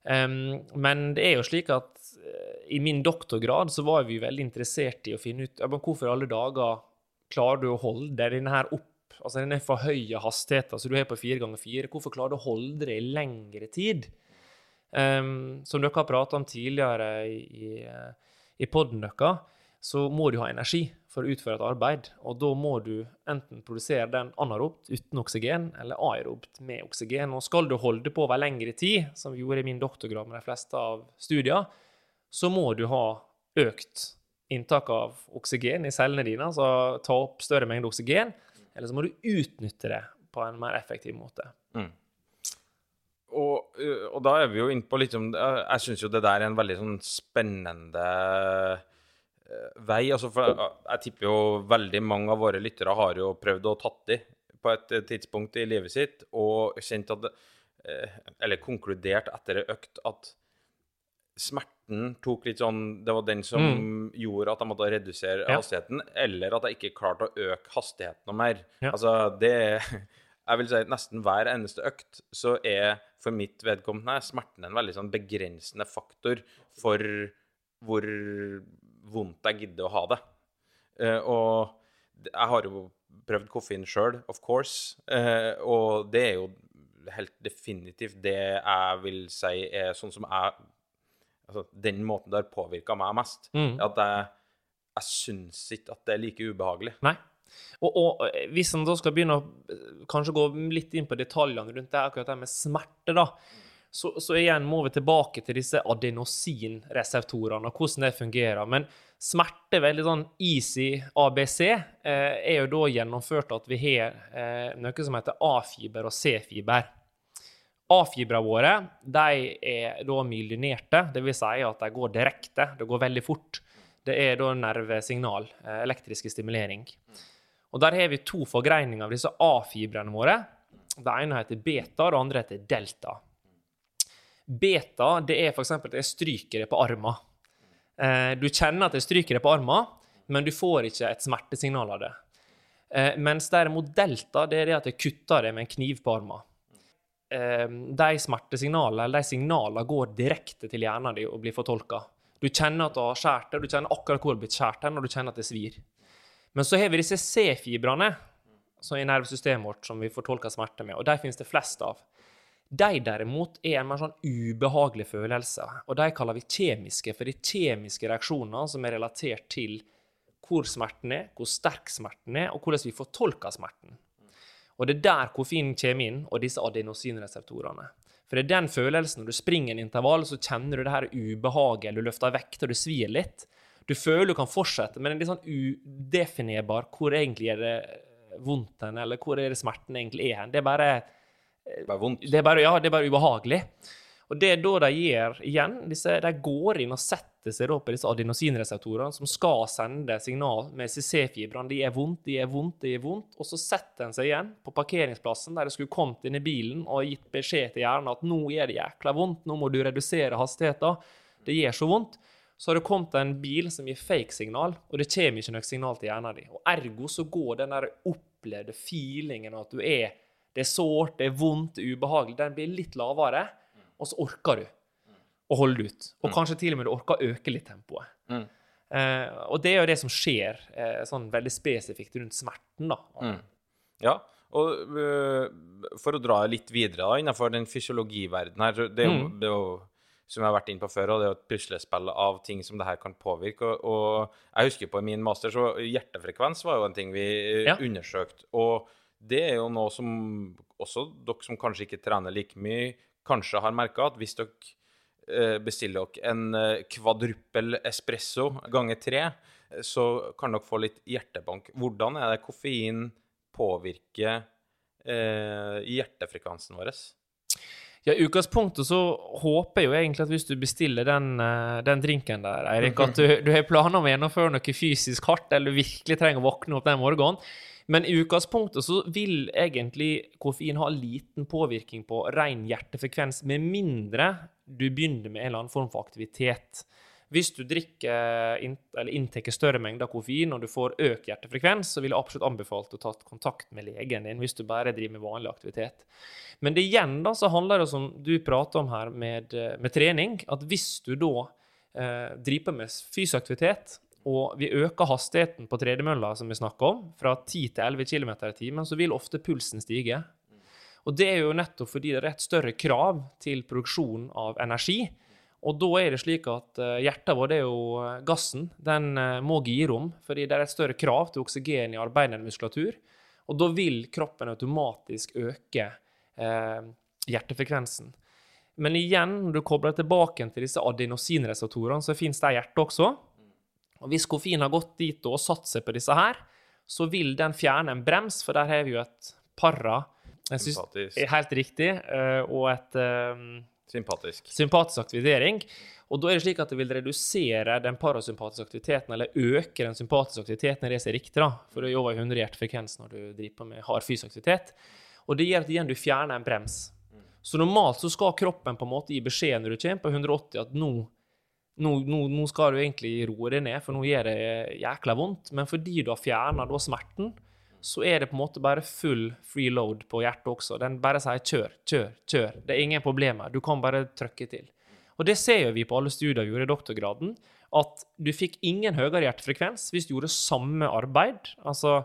Um, men det er jo slik at uh, i min doktorgrad så var vi veldig interessert i å finne ut ja, men hvorfor i alle dager klarer du å holde denne her opp, altså denne forhøye hastigheten som du har på 4 ganger 4 hvorfor klarer du å holde det i lengre tid? Em, som dere har pratet om tidligere i, i, poden podden deres, så må du ha energi for å utføre et arbeid, og da må du enten produsere den anarobt uten oksygen, eller aerobt med oksygen. Og skal du holde på over lengre tid, som vi gjorde i min doktorgrad med de fleste av studiene, så må du ha økt inntak av oksygen i cellene dine, altså ta opp større mengde oksygen, eller så må du utnytte det på en mer effektiv måte. Og, øh, og da er vi jo inne på litt om Jeg, jeg syns jo det der er en veldig sånn spennende øh, vei. Altså for jeg, jeg tipper jo veldig mange av våre lyttere har jo prøvd å tatt i på et tidspunkt i livet sitt og kjent at Eller konkludert etter ei økt at smerten tok litt sånn Det var den som gjorde at jeg måtte redusere Ja. hastigheten, eller at jeg ikke klarte å øke hastigheten noe mer. Ja. Altså, det Jeg vil si nesten hver eneste økt så er for mitt vedkommende smerten en veldig sånn begrensende faktor for hvor vondt jeg gidder å ha det. Eh, og Jeg har jo prøvd koffein sjøl, of course, eh, og det er jo helt definitivt det jeg vil si er sånn som jeg Altså den måten det har påvirka meg mest. Mm. At jeg, jeg syns ikke at det er like ubehagelig. Nei. Og, og eh, hvis en da skal begynne å eh, kanskje gå litt inn på detaljene rundt det, akkurat det med smerte, da, så, så igjen må vi tilbake til disse adenosinreseptorene og hvordan det fungerer. Men smerte, veldig sånn easy ABC, eh, er jo da gjennomført at vi har eh, noe som heter A-fiber og C-fiber. A-fibrene våre de er da myelinerte, dvs. Si at de går direkte, det går veldig fort. Det er da nervesignal, eh, elektriske stimulering. Og Der har vi to forgreininger av disse A-fibrene våre. Det ene heter beta, det andre heter delta. Beta det er f.eks. at jeg stryker det på armen. Eh, du kjenner at jeg stryker det på armen, men du får ikke et smertesignal av det. Eh, mens derimot delta det er det at jeg kutter det med en kniv på armen. Eh, de smertesignalene eller de signalene går direkte til hjernen din og blir fortolka. Du kjenner at du har skåret det, du kjenner akkurat hvor det har blitt skåret og du kjenner at det svir. Men så har vi disse C-fibrene er i nervesystemet vårt, som vi fortolker smerte med, og de finnes det flest av. De derimot er en mer sånn ubehagelig følelse, og de kaller vi kjemiske, for er kjemiske reaksjoner som er relatert til hvor smerten er, hvor sterk smerten er, og hvordan vi fortolker smerten. Og det er der koffeinen kommer inn, og disse adenosinreseptorene. For det er den følelsen når du springer en intervall, så kjenner du det her ubehaget, du løfter vekt og du svir litt. Du føler du kan fortsette, men det er litt sånn udefinerbar hvor egentlig er det vondt hen, eller hvor er det smerten egentlig er hen. Det er bare Bare vondt. det er bare, ja, det er bare ubehagelig. Og det er da de gjør igjen, disse, de går inn og setter seg på disse adenosinreseptorene som skal sende signal med CC-fibrene. De er vondt, de er vondt, de er vondt. Og så setter en seg igjen på parkeringsplassen der det skulle kommet inn i bilen og gitt beskjed til hjernen at nå er det jækla vondt, nå må du redusere hastigheten. Det gjør så vondt. Så har det kommet en bil som gir fake-signal, og det kommer ikke noe signal til hjernen din. Og ergo så går den der opplevde feelingen av at du er Det er sårt, det er vondt, det er ubehagelig. Den blir litt lavere, og så orker du å holde ut. Og kanskje til og med du orker å øke litt tempoet. Mm. Eh, og det er jo det som skjer eh, sånn veldig spesifikt rundt smerten, da. Mm. Ja, og uh, for å dra litt videre da, innenfor den fysiologiverdenen her, det er jo, Mm. det er jo som jeg har vært inne på før, og det er et puslespill av ting som det her kan påvirke. Og, og jeg husker på min master, så hjertefrekvens var jo en ting vi øh, Ja. undersøkte. Og det er jo noe som også dere som kanskje ikke trener like mye, kanskje har merka at hvis dere eh, bestiller dere en eh, kvadruppel espresso ganger tre, eh, så kan dere få litt hjertebank. Hvordan er det koffein påvirker eh, hjertefrekvensen vår? Ja, I utgangspunktet så håper jeg jo egentlig at hvis du bestiller den, eh, den drinken der, Eirik, at du, du har planer om å gjennomføre noe fysisk hardt, eller du virkelig trenger å våkne opp den morgenen. Men i utgangspunktet så vil egentlig koffein ha liten påvirkning på ren hjertefrekvens, med mindre du begynner med en eller annen form for aktivitet. Hvis du drikker eller inntar større mengder koffein og du får økt hjertefrekvens, så vil jeg absolutt anbefale å ta kontakt med legen din hvis du bare driver med vanlig aktivitet. Men det igjen da, så handler det som du prater om her med, med trening, at hvis du da eh, driver med fysisk aktivitet, og vi øker hastigheten på tredemølla, som vi snakker om, fra 10 til 11 km i timen, så vil ofte pulsen stige. Og det er jo nettopp fordi det er et større krav til produksjon av energi. Og da er det slik at eh, hjertet vårt, det er jo eh, gassen, den eh, må gire om, fordi det er et større krav til oksygen i arbeidende muskulatur. Og da vil kroppen automatisk øke eh, hjertefrekvensen. Men igjen, når du kobler tilbake til disse adenosinreseptorene, så finnes det i hjertet også. Og hvis koffein har gått dit og satt seg på disse her, så vil den fjerne en brems, for der har vi jo et para Sympatisk. er Helt riktig. Og et Sympatisk. sympatisk aktivitering. Og da er det slik at det vil redusere den parasympatiske aktiviteten, eller øke den sympatiske aktiviteten, det er riktig, da. For det er over 100 hjertefrekvens når du driver med hard fysisk aktivitet. Og det gjør at igjen du fjerner en brems. Så normalt så skal kroppen på en måte gi beskjed når du kommer på 180 at nå, nå, nå, nå skal du egentlig roe deg ned, for nå gjør det jækla vondt. Men fordi du har fjerna smerten, så er det på en måte bare full free load på hjertet også. Den bare sier kjør, kjør, kjør. Det er ingen problemer. Du kan bare trykke til. Og det ser jo vi på alle studier vi gjorde i doktorgraden, at du fikk ingen høyere hjertefrekvens hvis du gjorde samme arbeid. Altså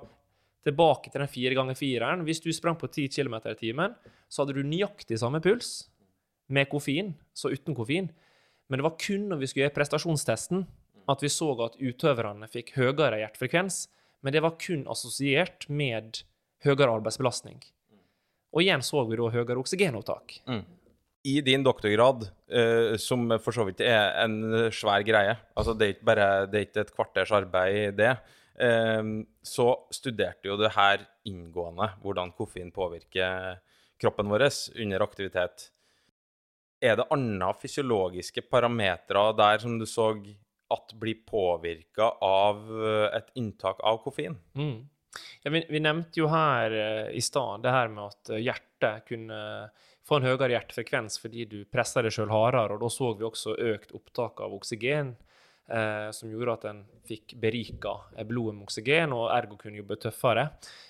tilbake til den fire ganger fireren. Hvis du sprang på 10 km i timen, så hadde du nøyaktig samme puls med koffein, så uten koffein. Men det var kun når vi skulle gjøre prestasjonstesten, at vi så at utøverne fikk høyere hjertefrekvens. Men det var kun assosiert med høyere arbeidsbelastning. Og igjen så vi da høyere oksygenopptak. I din doktorgrad, uh, som for så vidt er en svær greie altså Det er ikke bare det er ikke et kvarters arbeid, det. eh, så studerte jo det her inngående hvordan koffein påvirker kroppen vår under aktivitet. Er det andre fysiologiske parametere der som du så at blir påvirka av eh, et inntak av koffein? Mm. Ja, vi, vi, nevnte jo her uh, i stad det her med at hjertet kunne få en høyere hjertefrekvens fordi du presser deg sjøl hardere, og da så vi også økt opptak av oksygen, Eh, som gjorde at en fikk berika blodet med oksygen, og ergo kunne jobbe tøffere.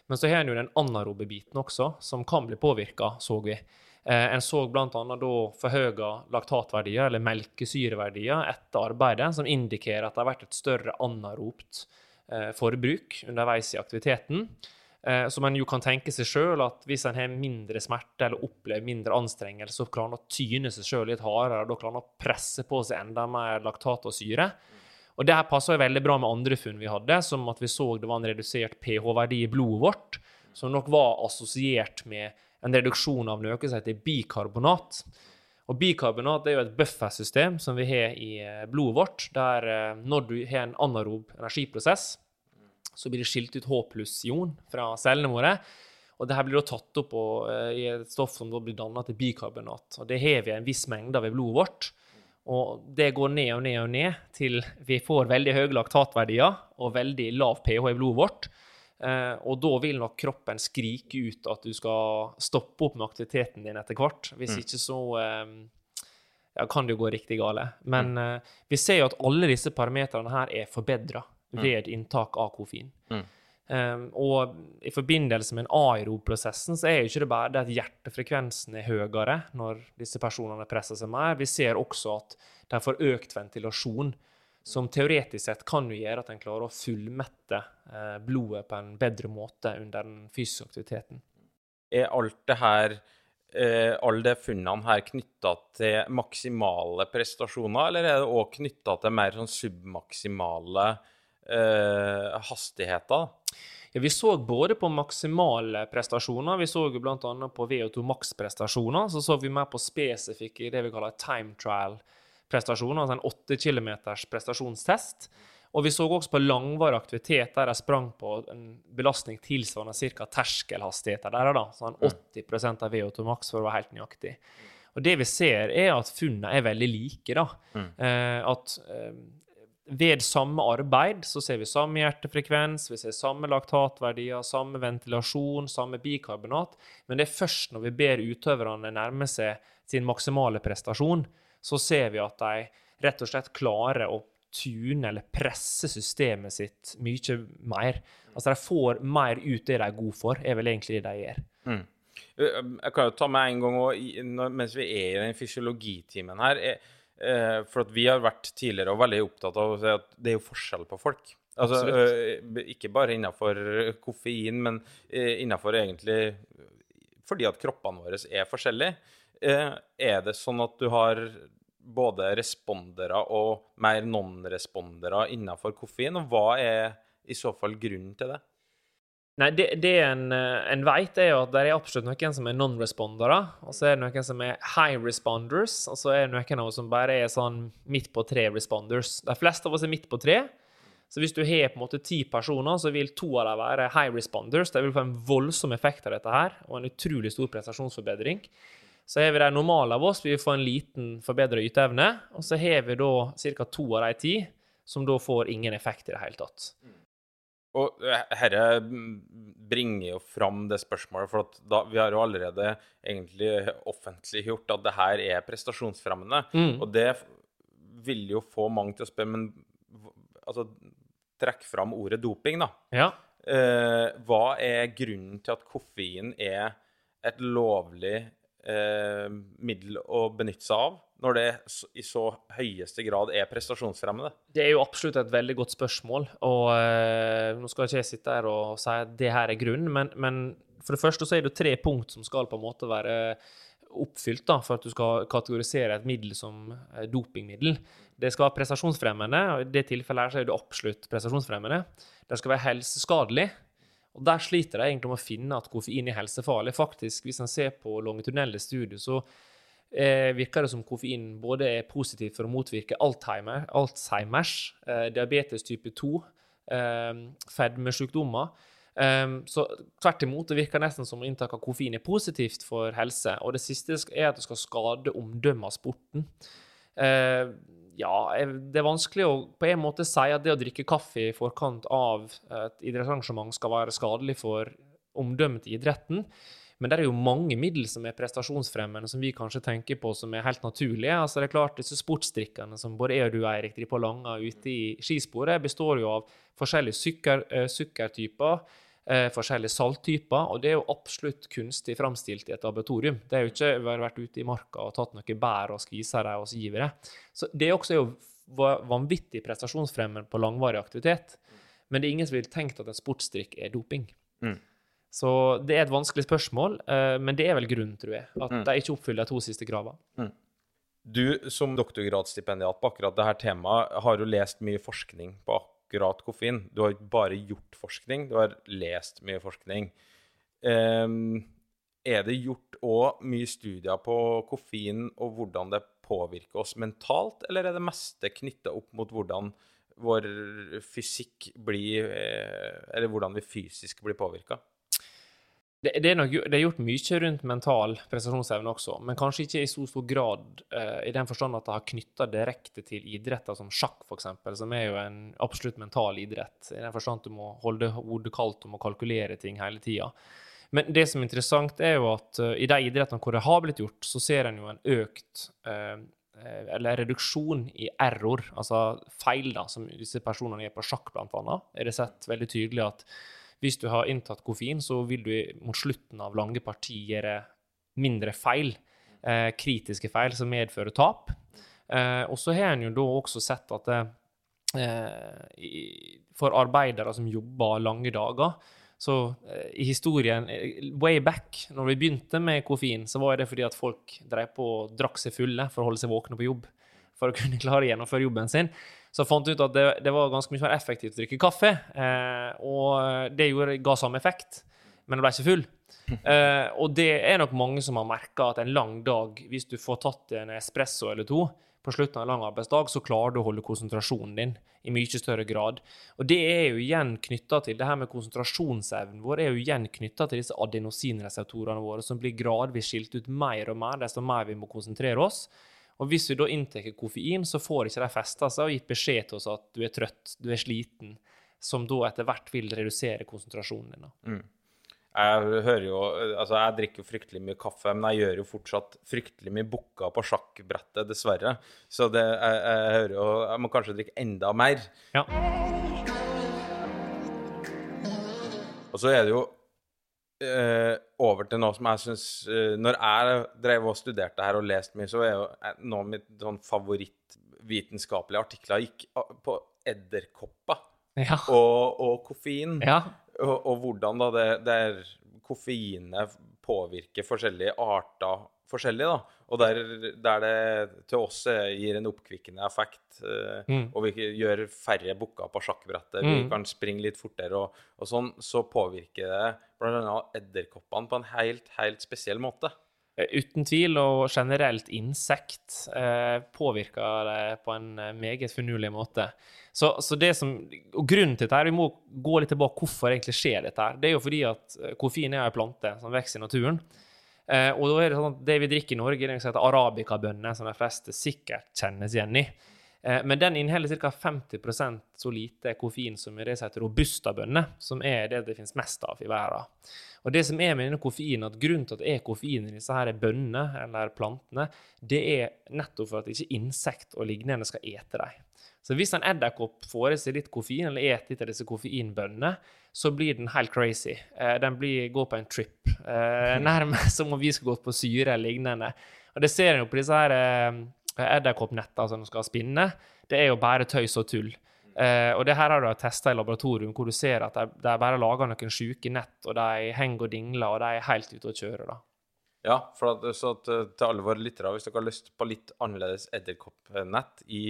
Men så har en jo den anarobe biten også, som kan bli påvirka, så vi. Uh, en så bl.a. da forhøya laktatverdier, eller melkesyreverdier, etter arbeidet, som indikerer at det har vært et større anaropt Eh, forbruk underveis i aktiviteten. Eh, så man jo kan tenke seg sjøl at hvis en har mindre smerte eller opplever mindre anstrengelse, så klarer en å tyne seg sjøl litt hardere, da klarer en å presse på seg enda mer laktat og syre. Og Det her passer veldig bra med andre funn vi hadde, som at vi så det var en redusert pH-verdi i blodet vårt, som nok var assosiert med en reduksjon av noe som heter bikarbonat. Og Bikarbonat er jo et buffersystem som vi har i eh, blodet vårt, der eh, når du har en anarob energiprosess, så blir det skilt ut H pluss-ion fra cellene våre. Og det her blir da tatt opp og, uh, i et stoff som da blir dannet til bikarbonat. Og det har vi en viss mengde av i blodet vårt. Og det går ned og ned og ned til vi får veldig høye laktatverdier og veldig lav pH i blodet vårt. Uh, og da vil nok kroppen skrike ut at du skal stoppe opp med aktiviteten din etter hvert. Hvis mm. ikke så um, ja, kan det jo gå riktig gale. Men uh, vi ser jo at alle disse parametrene her er forbedra mm. ved inntak av koffein. Mm. Um, og i forbindelse med en aerob-prosessen så er jo ikke det bare det at hjertefrekvensen er høyere når disse personene presser seg mer. Vi ser også at de får økt ventilasjon som teoretisk sett kan jo gjøre at en klarer å fullmette eh, blodet på en bedre måte under den fysiske aktiviteten. Er alt det her eh, alle de funnene her knytta til maksimale prestasjoner, eller er det òg knytta til mer sånn submaksimale eh, hastigheter? Ja, Vi så både på maksimale prestasjoner, vi så bl.a. på VO2 max-prestasjoner. Så så vi mer på spesifikke det vi kaller time trial-prestasjoner prestasjon, altså en 8 km prestasjonstest. Og vi så også på langvarig aktivitet der de sprang på en belastning tilsvarende ca. terskelhastigheter. Der, da, sånn 80% av VO2 max, for å være helt nøyaktig. Og det vi ser, er at funnene er veldig like. da. Mm. Eh, at eh, ved samme arbeid så ser vi samme hjertefrekvens, vi ser samme laktatverdier, samme ventilasjon, samme bikarbonat. Men det er først når vi ber utøverne nærme seg sin maksimale prestasjon, så ser vi at de rett og slett klarer å tune eller presse systemet sitt mye mer. Altså de får mer ut det de er gode for, er vel egentlig det de gjør. Mm. Jeg kan jo ta med en gang også, mens vi er i den fysiologitimen her er, eh, For at vi har vært tidligere og veldig opptatt av å si at det er jo forskjell på folk. Altså, ikke bare innenfor koffein, men innenfor egentlig fordi at kroppene våre er forskjellige. Eh, er det sånn at du har både respondere og mer non-respondere innenfor koffein, og hva er i så fall grunnen til det? Nei, det, det en, eh, en vet, er jo at det er absolutt noen som er non-respondere, og så er det noen som er high responders, og så er det noen av oss som bare er sånn midt på tre responders. De fleste av oss er midt på tre. Så hvis du har på en måte ti personer, så vil to av dem være high responders. De vil få en voldsom effekt av dette her, og en utrolig stor prestasjonsforbedring. Så har vi de normale av oss, vi får en liten forbedra yteevne. Og så har vi da ca. to av de ti som da får ingen effekt i det hele tatt. Og herre bringer jo fram det spørsmålet, for da, vi har jo allerede egentlig offentliggjort at det her er prestasjonsfremmende. Mm. Og det vil jo få mange til å spørre, men altså Trekk fram ordet doping, da. Ja. Eh, hva er grunnen til at koffein er et lovlig eh, middel å benytte seg av, når det i så høyeste grad er prestasjonsfremmende? Det er jo absolutt et veldig godt spørsmål. Og eh, nå skal ikke jeg sitte her og si at det her er grunnen, men, men for det første så er det tre punkt som skal på en måte være oppfylt da, for at du skal kategorisere et middel som eh, dopingmiddel. Det skal være prestasjonsfremmende, og i det tilfellet her så er det absolutt prestasjonsfremmende. Det skal være helseskadelig. Og Der sliter de egentlig med å finne at koffein er helsefarlig. Faktisk, Hvis en ser på longitudinelle studier, så eh, virker det som koffein både er positivt for å motvirke Alzheimer, Alzheimers, eh, diabetes type 2, eh, fedmesykdommer. Um, så tvert imot, det virker nesten som inntak av koffein er positivt for helse. Og det siste er at det skal skade omdømmet av sporten. Eh, ja, det er vanskelig å på en måte si at det å drikke kaffe i forkant av et idrettsarrangement skal være skadelig for omdømmet til idretten. Men det er jo mange middel som er prestasjonsfremmende, som vi kanskje tenker på som er helt naturlige. Altså det er klart, Disse sportsdrikkene som både jeg og du, Eirik, driver på langa ute i skisporet, består jo av forskjellige sukker, eh, sukkertyper, forskjellige salttyper, og det er jo absolutt kunstig framstilt i et laboratorium. Det er jo ikke vi har vært ute i marka og tatt noen bær og skvisa dem og så gir vi det. Så det også er jo va- vanvittig prestasjonsfremmende på langvarig aktivitet. Men det er ingen som ville tenkt at en sportsdrikk er doping. Mm. Så det er et vanskelig spørsmål, eh, men det er vel grunnen, tror jeg, at Mm. de ikke oppfyller de to siste kravene. Du som doktorgradsstipendiat på akkurat dette temaet har jo lest mye forskning på akkurat koffein. Du har ikke bare gjort forskning, du har lest mye forskning. Um, er det gjort òg mye studier på koffein og hvordan det påvirker oss mentalt, eller er det meste knytta opp mot hvordan vår fysikk blir eh, Eller hvordan vi fysisk blir påvirka? Det, det, er nok, det er gjort mye rundt mental prestasjonsevne også, men kanskje ikke i så stor grad uh, i den forstand at det har knytta direkte til idretter som sjakk, f.eks., som er jo en absolutt mental idrett. I den forstand at du må holde hodet kaldt og må kalkulere ting hele tida. Men det som er interessant, er jo at uh, i de idrettene hvor det har blitt gjort, så ser en jo en økt uh, eller reduksjon i error, altså feil, da, som disse personene gjør på sjakk, blant annet. Er det sett veldig tydelig at hvis du har inntatt koffein, så vil du mot slutten av lange partier gjøre mindre feil, eh, kritiske feil, som medfører tap. Eh, og så har en jo da også sett at eh, for arbeidere som jobber lange dager, så eh, i historien, eh, way back, når vi begynte med koffein, så var det fordi at folk drev på og drakk seg fulle for å holde seg våkne på jobb, for å kunne klare å gjennomføre jobben sin. Så jeg fant ut at det, det var ganske mye mer effektivt å drikke kaffe, eh, og det gjorde, ga samme effekt, men jeg ble ikke full. Eh, og det er nok mange som har merka at en lang dag, hvis du får tatt en espresso eller to på slutten av en lang arbeidsdag, så klarer du å holde konsentrasjonen din i mye større grad. Og det er jo igjen knytta til det her med konsentrasjonsevnen vår, er jo igjen knytta til disse adenosinreseptorene våre, som blir gradvis skilt ut mer og mer desto mer vi må konsentrere oss. Og hvis du da inntar koffein, så får ikke de festa seg og gitt beskjed til oss at du er trøtt, du er sliten, som da etter hvert vil redusere konsentrasjonen din. Mm. Jeg hører jo, altså jeg drikker jo fryktelig mye kaffe, men jeg gjør jo fortsatt fryktelig mye bukker på sjakkbrettet, dessverre. Så det, jeg, jeg hører jo Jeg må kanskje drikke enda mer. Ja. Og så er det jo eh, over til noe som jeg syns eh, Når jeg drev og studerte her og leste mye, så er jo eh, noen av mine sånn favorittvitenskapelige artikler gikk på edderkopper Ja. og, og koffein. ja. Og, og hvordan da det, det koffeinet påvirker forskjellige arter forskjellig, da. Og der, der det til oss eh, gir en oppkvikkende effekt, eh, Mm. og vi gjør færre bukker på sjakkbrettet, vi Mm. kan springe litt fortere og, og sånn, så påvirker det bl.a. edderkoppene på en helt, helt spesiell måte. Eh, Uten tvil, og generelt insekt eh, påvirker det på en meget finurlig måte. Så, så det som, og Grunnen til dette, her, vi må gå litt tilbake hvorfor egentlig skjer dette. her. Det er jo fordi at koffein er en plante som vokser i naturen. Eh, og da er det sånn at det vi drikker i Norge, det som heter arabikabønner, som de fleste sikkert kjennes igjen i. Eh, men den inneholder ca. 50 så lite koffein som i det som heter robustabønner, som er det det finnes mest av i verden. Og det som er med denne koffeinen, at grunnen til at det er koffein i disse her bønnene eller plantene, det er nettopp for at ikke insekt og lignende skal ete dem. Så hvis en edderkopp får i seg litt koffein, eller et litt av disse koffeinbønnene, så blir den helt crazy. Eh, den blir, går på en trip. Eh, nærmest som om vi skulle gått på syre eller lignende. Og det ser en jo på disse her eh, edderkoppnettene som skal spinne. Det er jo bare tøys og tull. Uh, og det her har du testa i laboratorium, hvor du ser at de, de bare lager noen sjuke nett, og de henger og dingler, og de er helt ute å kjøre. da. Ja, for at, så at, til alle våre lyttere, hvis dere har lyst på litt annerledes edderkoppnett i,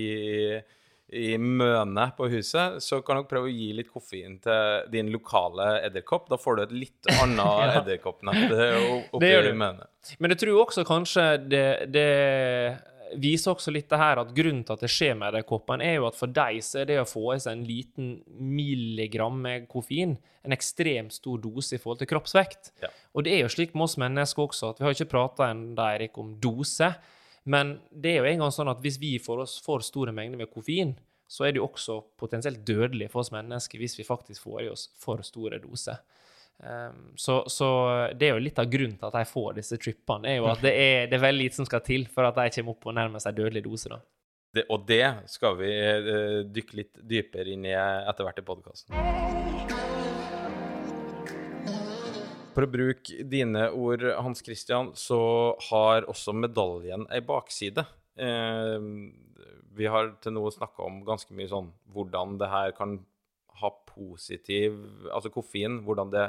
i mønet på huset, så kan dere prøve å gi litt koffein til din lokale edderkopp. Da får du et litt annet Ja. edderkoppnett eh, Det oppi Møne. Men jeg tror også kanskje det, det viser også litt det her at grunnen til at det skjer med edderkoppene, er jo at for deg så er det å få i seg en liten milligram med koffein en ekstremt stor dose i forhold til kroppsvekt. Ja. Og det er jo slik med oss mennesker også, at vi har ikke prata ennå, Erik, om dose. Men det er jo en gang sånn at hvis vi får oss for store mengder med koffein, så er det jo også potensielt dødelig for oss mennesker hvis vi faktisk får i oss for store doser. Um, så, så det er jo litt av grunnen til at de får disse trippene, er jo at det er, det er veldig lite som skal til for at de kommer opp og nærmer seg dødelig dose. da. Det, og det skal vi eh, dykke litt dypere inn i etter hvert i podkasten. For å bruke dine ord, Hans Christian, så har også medaljen ei bakside. Eh, vi har til nå snakka om ganske mye sånn hvordan det her kan ha positiv Altså koffein, hvordan det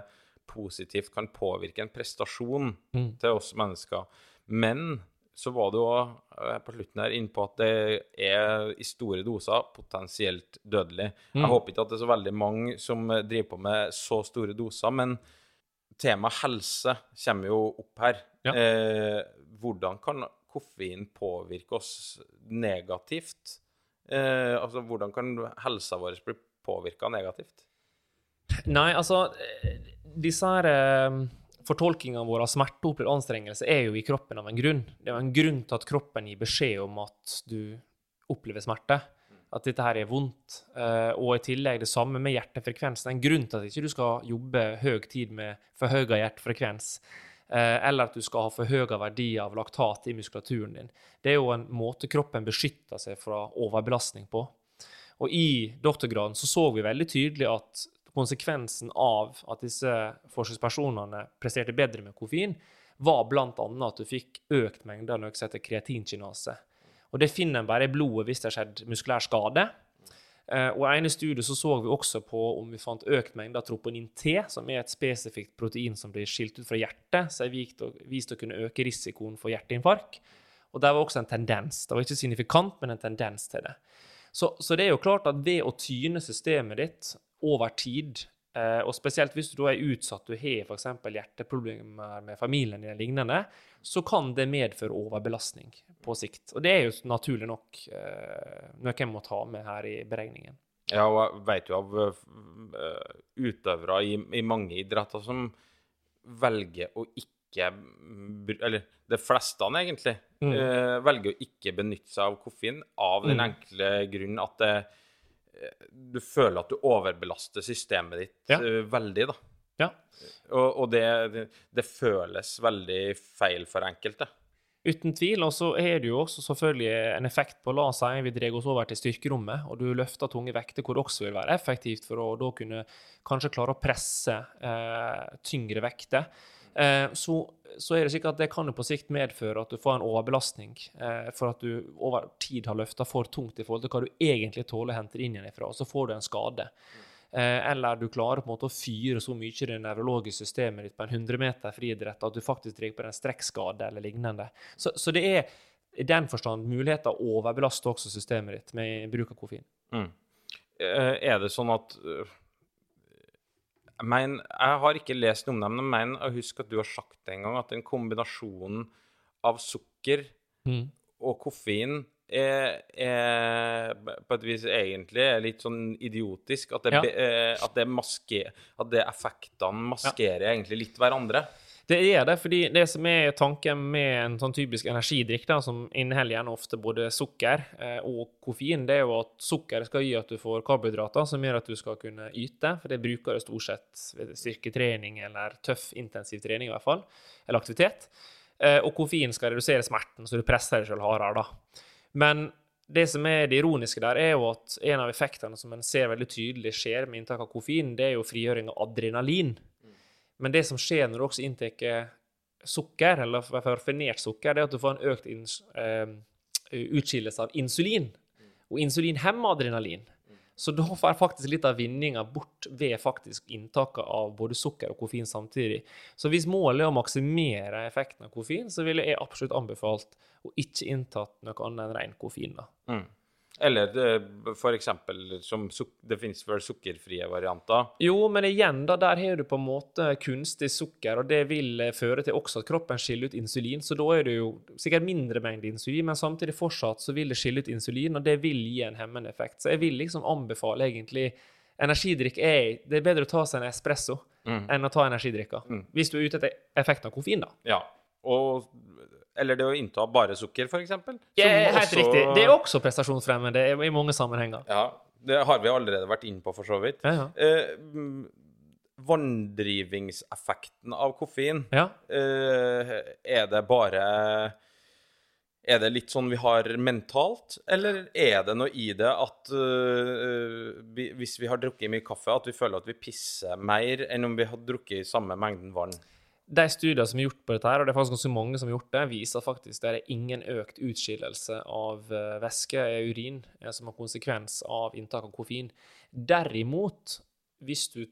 positivt kan påvirke en prestasjon Mm. til oss mennesker. Men så var du òg på slutten her inne på at det er i store doser potensielt dødelig. Jeg Mm. håper ikke at det er så veldig mange som eh, driver på med så store doser, men temaet helse kommer jo opp her. Ja. Eh, hvordan kan koffein påvirke oss negativt? Eh, altså, hvordan kan helsa vår bli påvirka negativt? Nei, altså eh, Disse her eh, fortolkningene våre av smerte og opplevd anstrengelse er jo i kroppen av en grunn. Det er jo en grunn til at kroppen gir beskjed om at du opplever smerte. At dette her er vondt. Eh, og i tillegg det samme med hjertefrekvens. Det er en grunn til at ikke du skal jobbe høy tid med forhøya hjertefrekvens. eh, Eller at du skal ha forhøya verdi av laktat i muskulaturen din. Det er jo en måte kroppen beskytter seg fra overbelastning på. Og i doktorgraden så så vi veldig tydelig at konsekvensen av at disse forskningspersonene presterte bedre med koffein, var bl.a. at du fikk økt mengde av noe som heter kreatinkinase. Og det finner en bare i blodet hvis det har skjedd muskulær skade. Uh, Og i ene studiet så, så vi også på om vi fant økt mengde av troponin T, som er et spesifikt protein som blir skilt ut fra hjertet, som er vist å, kunne øke risikoen for hjerteinfarkt. Og der var også en tendens. Det var ikke signifikant, men en tendens til det. Så, så det er jo klart at ved å tyne systemet ditt over tid, og spesielt hvis du da er utsatt, du har f.eks. hjerteproblemer med familien din eller lignende, så kan det medføre overbelastning på sikt. Og det er jo naturlig nok eh, noe en må ta med her i beregningen. Ja, og jeg vet jo av eh, utøvere i, i mange idretter som velger å ikke Eller de fleste, egentlig, Mm. eh, velger å ikke benytte seg av koffein av den Mm. enkle grunn at det, eh, du føler at du overbelaster systemet ditt Ja. eh, veldig, da. Ja. Og, og det, det, det føles veldig feil for enkelte. Uten tvil. Og så er det jo også selvfølgelig en effekt på La oss si vi drar oss over til styrkerommet, og du løfter tunge vekter, hvor det også vil være effektivt for å da kunne kanskje klare å presse eh, tyngre vekter. Eh, så, så er det slik at det kan jo på sikt medføre at du får en overbelastning eh, for at du over tid har løfta for tungt i forhold til hva du egentlig tåler å hente inn igjen ifra, og så får du en skade. Eh, eller du klarer på en måte å fyre så mye i det nevrologiske systemet ditt på en 100 meter friidrett at du faktisk driver på en strekkskade eller lignende. Så, så det er i den forstand muligheter å overbelaste også systemet ditt med bruk av koffein. Mm. Er det sånn at jeg, mener, jeg har ikke lest noe om dem, men jeg mener å huske at du har sagt det en gang, at den kombinasjonen av sukker og koffein er, er på et vis egentlig er litt sånn idiotisk. At det, Ja. be- eh, at det, maske, at det effektene maskerer egentlig litt hverandre. Det er det, fordi det som er tanken med en sånn typisk energidrikk, da, som inneholder gjerne ofte både sukker eh, og koffein, det er jo at sukker skal gi at du får karbohydrater som gjør at du skal kunne yte, for det bruker du stort sett styrketrening eller tøff, intensiv trening i hvert fall, eller aktivitet. Eh, og koffein skal redusere smerten, så du presser deg selv hardere da. Men det som er det ironiske der, er jo at en av effektene som en ser veldig tydelig skjer med inntak av koffein, det er jo frigjøring av adrenalin. Men det som skjer når du også inntar sukker, eller raffinert sukker, det er at du får en økt eh, utskillelse av insulin. Og insulin hemmer adrenalin. Så da får faktisk litt av vinninga bort ved faktisk inntaket av både sukker og koffein samtidig. Så hvis målet er å maksimere effekten av koffein, så ville jeg absolutt anbefalt å ikke inntatt noe annet enn ren koffein. da. Mm. Eller f.eks. eksempel som Det finnes vel sukkerfrie varianter. Jo, men igjen, da, der har du på en måte kunstig sukker, og det vil eh, føre til også at kroppen skiller ut insulin. Så da er det jo sikkert mindre mengde insulin, men samtidig fortsatt så vil det skille ut insulin, og det vil gi en hemmende effekt. Så jeg vil liksom anbefale egentlig Energidrikk er Det er bedre å ta seg en espresso enn å ta energidrikker. Hvis du er ute etter effekten av koffein, da. Ja. Og, eller det å innta bare sukker, eksempel. Ja, helt også- riktig. Det er også prestasjonsfremmende i mange sammenhenger. Ja, det har vi allerede vært inne på, for så vidt. Ja, ja. Eh, vanndrivingseffekten av koffein, Ja. eh, er det bare Er det litt sånn vi har mentalt, eller er det noe i det at uh, vi, hvis vi har drukket mye kaffe, at vi føler at vi pisser mer enn om vi har drukket samme mengden vann? De studiene som er gjort på dette, her, og det er faktisk ganske mange som har gjort det, viser faktisk det er ingen økt utskillelse av eh, væske i urin eh, som har konsekvens av inntak av koffein. Derimot, hvis du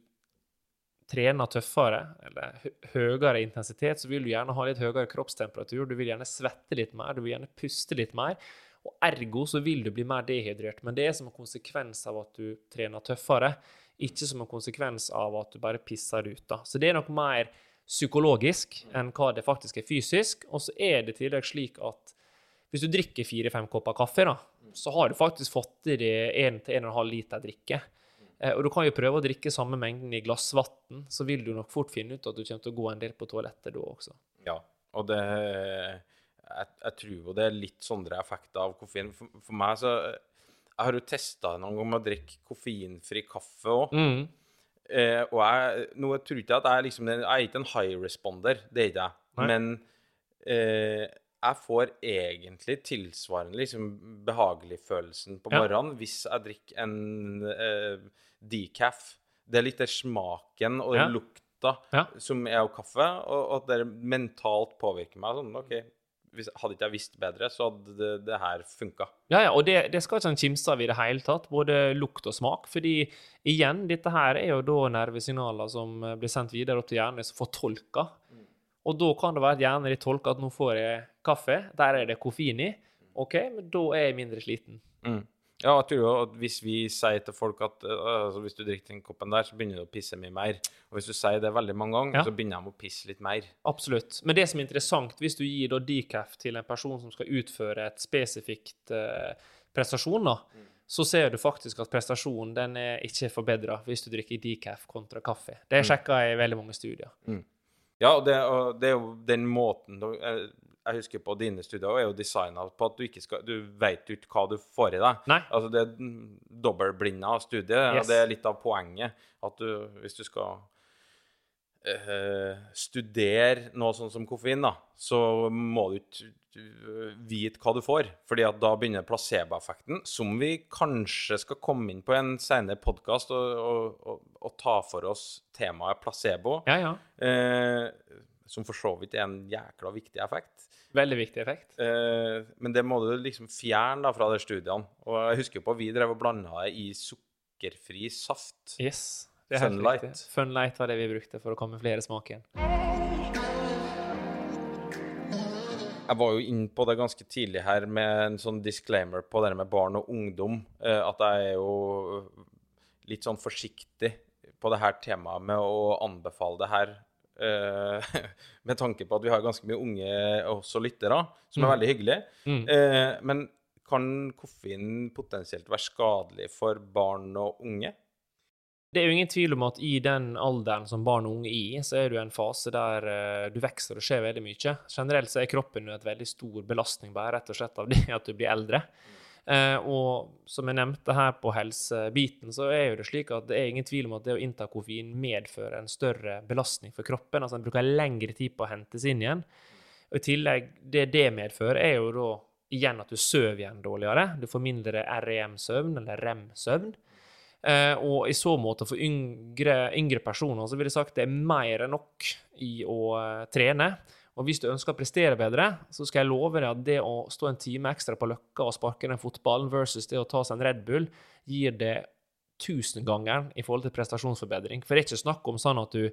trener tøffere, eller høyere intensitet, så vil du gjerne ha litt høyere kroppstemperatur, du vil gjerne svette litt mer, du vil gjerne puste litt mer, og ergo så vil du bli mer dehydrert. Men det er som en konsekvens av at du trener tøffere, ikke som en konsekvens av at du bare pisser ut. da. Så det er nok mer psykologisk enn hva det faktisk er fysisk. Og så er det i tillegg slik at hvis du drikker fire-fem kopper kaffe, da, så har du faktisk fått i deg 1-1,5 liter drikke. Eh, Og du kan jo prøve å drikke samme mengden i glassvann, så vil du nok fort finne ut at du kommer til å gå en del på toalettet da også. Ja, og det jeg, jeg tror jo det er litt sånne effekter av koffein. For, for meg så Jeg har jo testa noen ganger med å drikke koffeinfri kaffe òg. Mm. Eh, og jeg, nå tror ikke jeg at jeg liksom Jeg er ikke en high responder, det er ikke jeg. Nei. Men eh, jeg får egentlig tilsvarende liksom behagelig-følelsen på Ja. morgenen hvis jeg drikker en eh, decaf. Det er litt den smaken og Ja. lukta Ja. som er av kaffe, og, og at det mentalt påvirker meg. Sånn, OK, hvis, hadde ikke jeg visst bedre, så hadde det, det her funka. Ja, ja, og det, det skal ikke en kimse av i det hele tatt, både lukt og smak. fordi igjen, dette her er jo da nervesignaler som eh, blir sendt videre opp til hjernen, som får tolka. Og da kan det være at hjernen din tolker at nå får jeg kaffe, der er det koffein i. OK, men da er jeg mindre sliten. Mm. Ja, jeg tror jo at hvis vi sier til folk at øh, altså, hvis du drikker den koppen der, så begynner du å pisse mye mer. Og hvis du sier det veldig mange ganger, Ja. så begynner de å pisse litt mer. Absolutt. Men det som er interessant, hvis du gir da decaf til en person som skal utføre et spesifikt eh, prestasjon, da, så ser du faktisk at prestasjonen den er ikke forbedra hvis du drikker decaf kontra kaffe. Det er sjekka i veldig mange studier. Ja, og det, og det er jo den måten du, jeg, husker på dine studier, er jo designa på at du ikke skal Du vet jo ikke hva du får i deg. Nei. Altså, det er dobbeltblinda studie, Yes. og det er litt av poenget. At du, hvis du skal eh, studere noe sånn som koffein, da, så må du ikke eh, vite hva du får. fordi at da begynner placeboeffekten, som vi kanskje skal komme inn på i en senere podkast og, og, og, og ta for oss temaet placebo. Ja, ja. Eh, som for så vidt er en jækla viktig effekt. Veldig viktig effekt. Eh, men det må du liksom fjerne da fra de studiene. Og jeg husker på vi drev og blanda det i sukkerfri saft. Yes. Det er helt riktig. Funlight var det vi brukte for å komme kamuflere igjen. Jeg var jo inne på det ganske tidlig her med en sånn disclaimer på det med barn og ungdom. Eh, at jeg er jo litt sånn forsiktig på det her temaet med å anbefale det her. Eh, med tanke på at vi har ganske mye unge også lyttere, som er veldig hyggelig. Mm. Eh, men kan koffein potensielt være skadelig for barn og unge? Det er jo ingen tvil om at i den alderen som barn og unge er i, så er du i en fase der eh, du vokser og skjer veldig mye. Generelt så er kroppen jo et veldig stor belastning bare rett og slett av det at du blir eldre. Eh, og som jeg nevnte her på helsebiten, så er jo det slik at det er ingen tvil om at det å innta koffein medfører en større belastning for kroppen. Altså en bruker lengre tid på å hentes inn igjen. Og i tillegg, det det medfører, er jo da igjen at du sover igjen dårligere. Du får mindre REM-søvn, eller REM-søvn. Eh, og i så måte for yngre, yngre personer så vil jeg sagt det er mer enn nok i å eh, trene. Og hvis du ønsker å prestere bedre, så skal jeg love deg at det å stå en time ekstra på Løkka og sparke den fotballen versus det å ta seg en Red Bull, gir det tusengangeren i forhold til prestasjonsforbedring. For det er ikke snakk om sånn at du,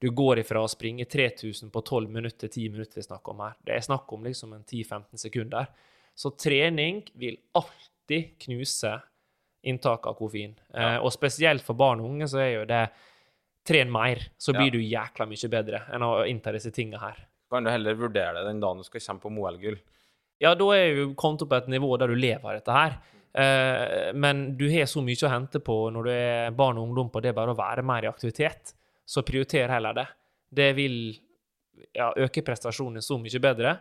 du går ifra å springe 3000 på 12 minutter til 10 minutter. Det er snakk om her. Det er snakk om liksom en 10-15 sekunder. Så trening vil alltid knuse inntak av koffein. Ja. Eh, og spesielt for barn og unge så er jo det Tren mer, så blir Ja. du jækla mye bedre enn å innta disse tinga her. Kan du heller vurdere det den dagen du skal kjempe om OL-gull? Ja, da er du kommet opp på et nivå der du lever av dette her. Eh, men du har så mye å hente på når du er barn og ungdom på det bare å være mer i aktivitet. Så prioriter heller det. Det vil ja, øke prestasjonen så mye bedre.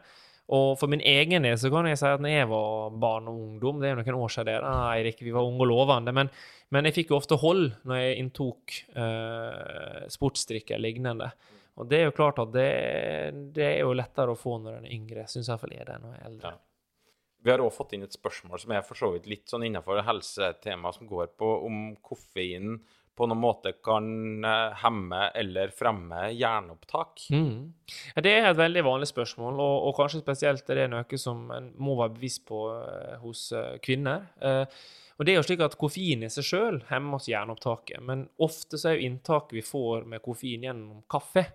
Og for min egen del så kan jeg si at når jeg var barn og ungdom, det er jo noen år siden da, Eirik, vi var unge og lovende, men, men jeg fikk jo ofte hold når jeg inntok eh, sportsdrikk eller lignende. Og det er jo klart at det, det er jo lettere å få når en er yngre, syns iallfall jeg det når jeg er eldre. Vi har også fått inn et spørsmål som er for så vidt litt sånn innenfor helsetema, som går på om koffein på noen måte kan eh, hemme eller fremme jernopptak. Mm. Ja, det er et veldig vanlig spørsmål, og, og kanskje spesielt er det noe som en må være bevisst på eh, hos eh, kvinner. Og det er jo slik at Koffein i seg sjøl hemmer oss jernopptaket, men ofte så er jo inntaket vi får med koffein gjennom kaffe.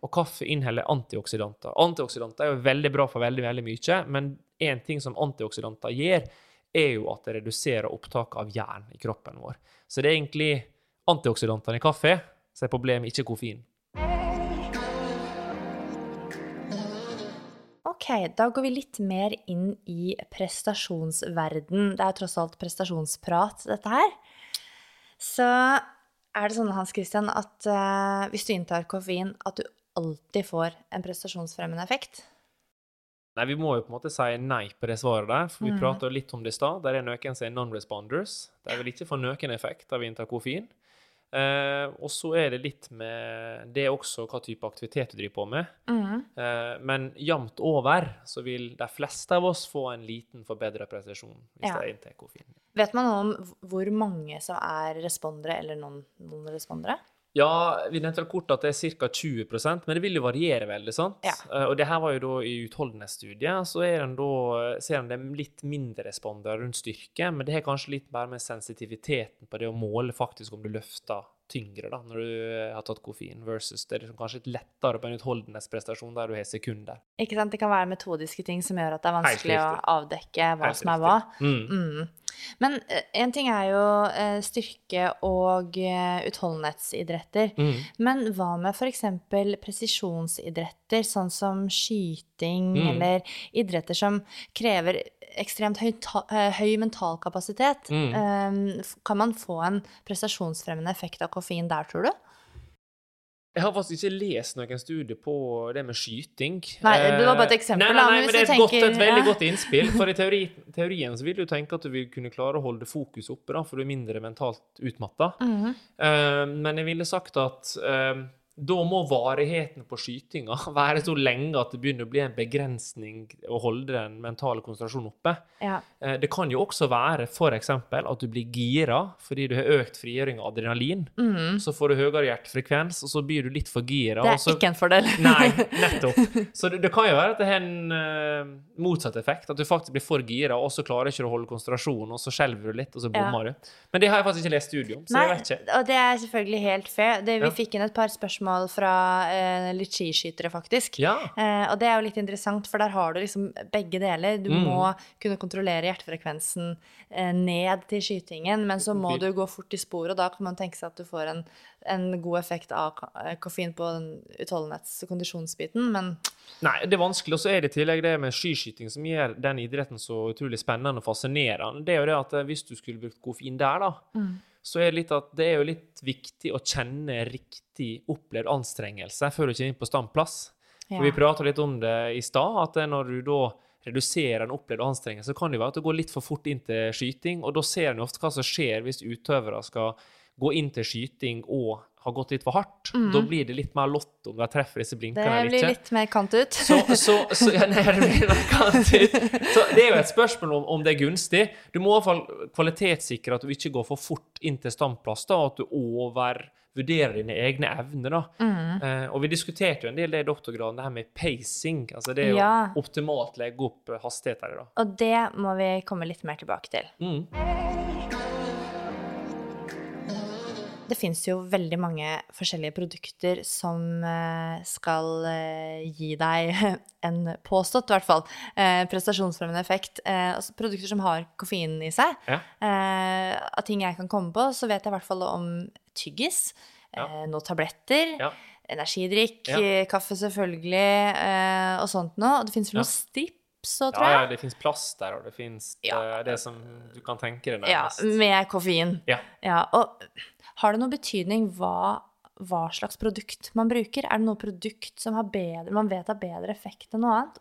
Og kaffe inneholder antioksidanter. Antioksidanter er jo veldig bra for veldig veldig mye, men én ting som antioksidanter gjør, er jo at det reduserer opptaket av jern i kroppen vår. Så det er egentlig antioksidantene i kaffe som er problemet, ikke koffein. Ok, da går vi litt mer inn i prestasjonsverden. Det er tross alt prestasjonsprat, dette her. Så er det sånn, Hans Christian, at uh, hvis du inntar koffein, at du alltid får en prestasjonsfremmende effekt? Nei, vi må jo på en måte si nei på det svaret der, for vi mm. prata litt om det i stad. Der er noen som er non-responders. De vil ikke få noen effekt av interkofin. Eh, og så er det litt med Det er også hva type aktivitet du driver på med. Mm. Eh, men jevnt over så vil de fleste av oss få en liten forbedra prestasjon hvis Ja. de inntar koffein. Vet man noe om hvor mange som er respondere eller non- non-respondere? Ja, vi nevnte kort at det er ca. 20% men det vil jo variere veldig. sant? Ja. Eh, Og det her var jo da i utholdenhetsstudiet, så er den da, ser en det er litt mindre responder rundt styrke, men det har kanskje litt mer med sensitiviteten på det å måle faktisk om du løfter tyngre da, når du eh, har tatt koffein, versus det er liksom kanskje litt lettere på en utholdenhetsprestasjon der du har sekunder. Ikke sant? Det kan være metodiske ting som gjør at det er vanskelig å avdekke hva som er hva. Mm. Mm. Men én ting er jo eh, styrke- og eh, utholdenhetsidretter. Mm. Men hva med f.eks. presisjonsidretter, sånn som skyting, Mm. eller idretter som krever ekstremt høy, ta eh, høy mental kapasitet? Mm. Eh, kan man få en prestasjonsfremmende effekt av koffein der, tror du? Jeg har faktisk ikke lest noen studier på det med skyting. Nei, det var bare et Eh, eksempel, Nei, nei, men nei, men det er et, et, godt, et veldig ja. godt innspill. For i teori, teorien så vil du tenke at du vil kunne klare å holde fokus oppe, da, for du er mindre mentalt utmatta. Mm -hmm. uh, men jeg ville sagt at eh, da må varigheten på skytinga være så lenge at det begynner å bli en begrensning å holde den mentale konsentrasjonen oppe. Ja. Eh, Det kan jo også være f.eks. at du blir gira fordi du har økt frigjøring av adrenalin. Mm. Så får du høyere hjertefrekvens, og så blir du litt for gira. Det er så- ikke en fordel. Nei, nettopp. Så det, det kan jo være at det har en uh, motsatt effekt. At du faktisk blir for gira, og så klarer ikke du å holde konsentrasjonen, og så skjelver du litt, og så Ja. du. Men det har jeg faktisk ikke lest studiet om, så Nei, jeg vet ikke. og det er selvfølgelig helt fair. Det, vi Ja. fikk inn et par spørsmål fra eh, litt skiskytere, faktisk. Ja. Eh, og det er jo litt interessant, for der har du liksom begge deler. Du Mm. må kunne kontrollere hjertefrekvensen eh, ned til skytingen, men så må du gå fort i sporet, og da kan man tenke seg at du får en, en god effekt av eh, koffein på den utholdenhets- og kondisjonsbiten, men Nei, det er vanskelig. Og så er det i tillegg det med skiskyting som gjør den idretten så utrolig spennende og fascinerende. Det er jo det at eh, hvis du skulle brukt koffein der, da, så er det litt at det er jo litt viktig å kjenne riktig opplevd anstrengelse før du kommer inn på standplass. ja. For Vi prata litt om det i stad, at når du da reduserer en opplevd anstrengelse, så kan det være at det går litt for fort inn til skyting, og da ser en ofte hva som skjer hvis utøvere skal gå inn til skyting og har gått litt for hardt. Da blir det litt mer lotto om jeg treffer disse blinkene eller ikke. Det blir litt mer kant ut. Så, så, så, ja, nei, det blir mer kant ut. så det er jo et spørsmål om, om det er gunstig. Du må i hvert fall kvalitetssikre at du ikke går for fort inn til standplass, da, og at du overvurderer dine egne evner. da. Mm. Eh, og vi diskuterte jo en del det i doktorgraden, det her med pacing. altså Det er jo Ja. optimalt legge opp hastigheter i. da. Og det må vi komme litt mer tilbake til. Mm. Det fins jo veldig mange forskjellige produkter som eh, skal eh, gi deg en påstått, i hvert fall, eh, prestasjonsfremmende effekt. Altså produkter som har koffein i seg. Ja. Av ting jeg kan komme på, så vet jeg i hvert fall om tyggis, Ja. noen tabletter, Ja. energidrikk, kaffe selvfølgelig, og sånt noe. Og det fins vel noen strips òg, Ja, ja, det fins plast der, og det fins Ja. det som du kan tenke deg Ja, med koffein. Ja. Ja, og har det noen betydning hva, hva slags produkt man bruker? Er det noe produkt som bedre, man vet har bedre effekt enn noe annet?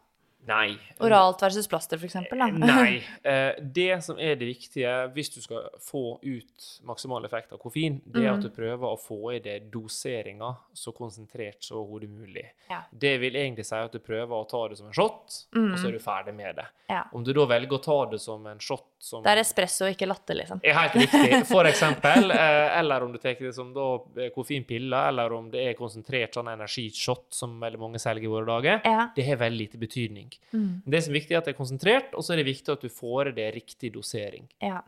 Nei. Oralt versus plaster, eksempel. Da. Nei. Eh, det som er det viktige hvis du skal få ut maksimal effekt av koffein, det er at Mm. du prøver å få i deg doseringa så konsentrert så hodet mulig. Ja. Det vil egentlig si at du prøver å ta det som en shot, og så er du ferdig med det. Mm. Ja. Om du da velger å ta det som en shot som Det er espresso, ikke latte, liksom. er helt riktig, for eksempel. Eh, eller om du tar det som da eh, koffeinpiller, eller om det er konsentrert sånn energishot som veldig mange selger i våre dager. Ja. Det har veldig lite betydning. Mm. Det som er viktig, er at det er konsentrert, og så er det viktig at du får i det riktig dosering. ja.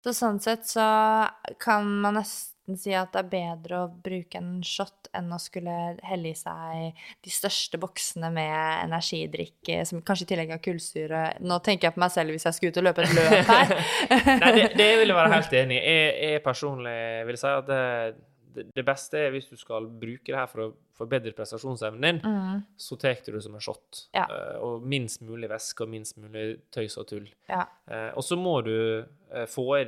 Så sånn sett så kan man nesten si at det er bedre å bruke en shot enn å skulle helle i seg de største boksene med energidrikk, eh, som kanskje i tillegg har kullsyre. Nå tenker jeg på meg selv hvis jeg skulle ut og løpe et løp her. Nei, det, det vil jeg være helt enig i. Jeg, jeg personlig vil si at det, det, beste er hvis du skal bruke det her for å forbedre prestasjonsevnen din, Mm. så tar du det som en shot. Ja. Eh, og minst mulig væske og minst mulig tøys og tull. Ja. Eh, og så må du eh, få i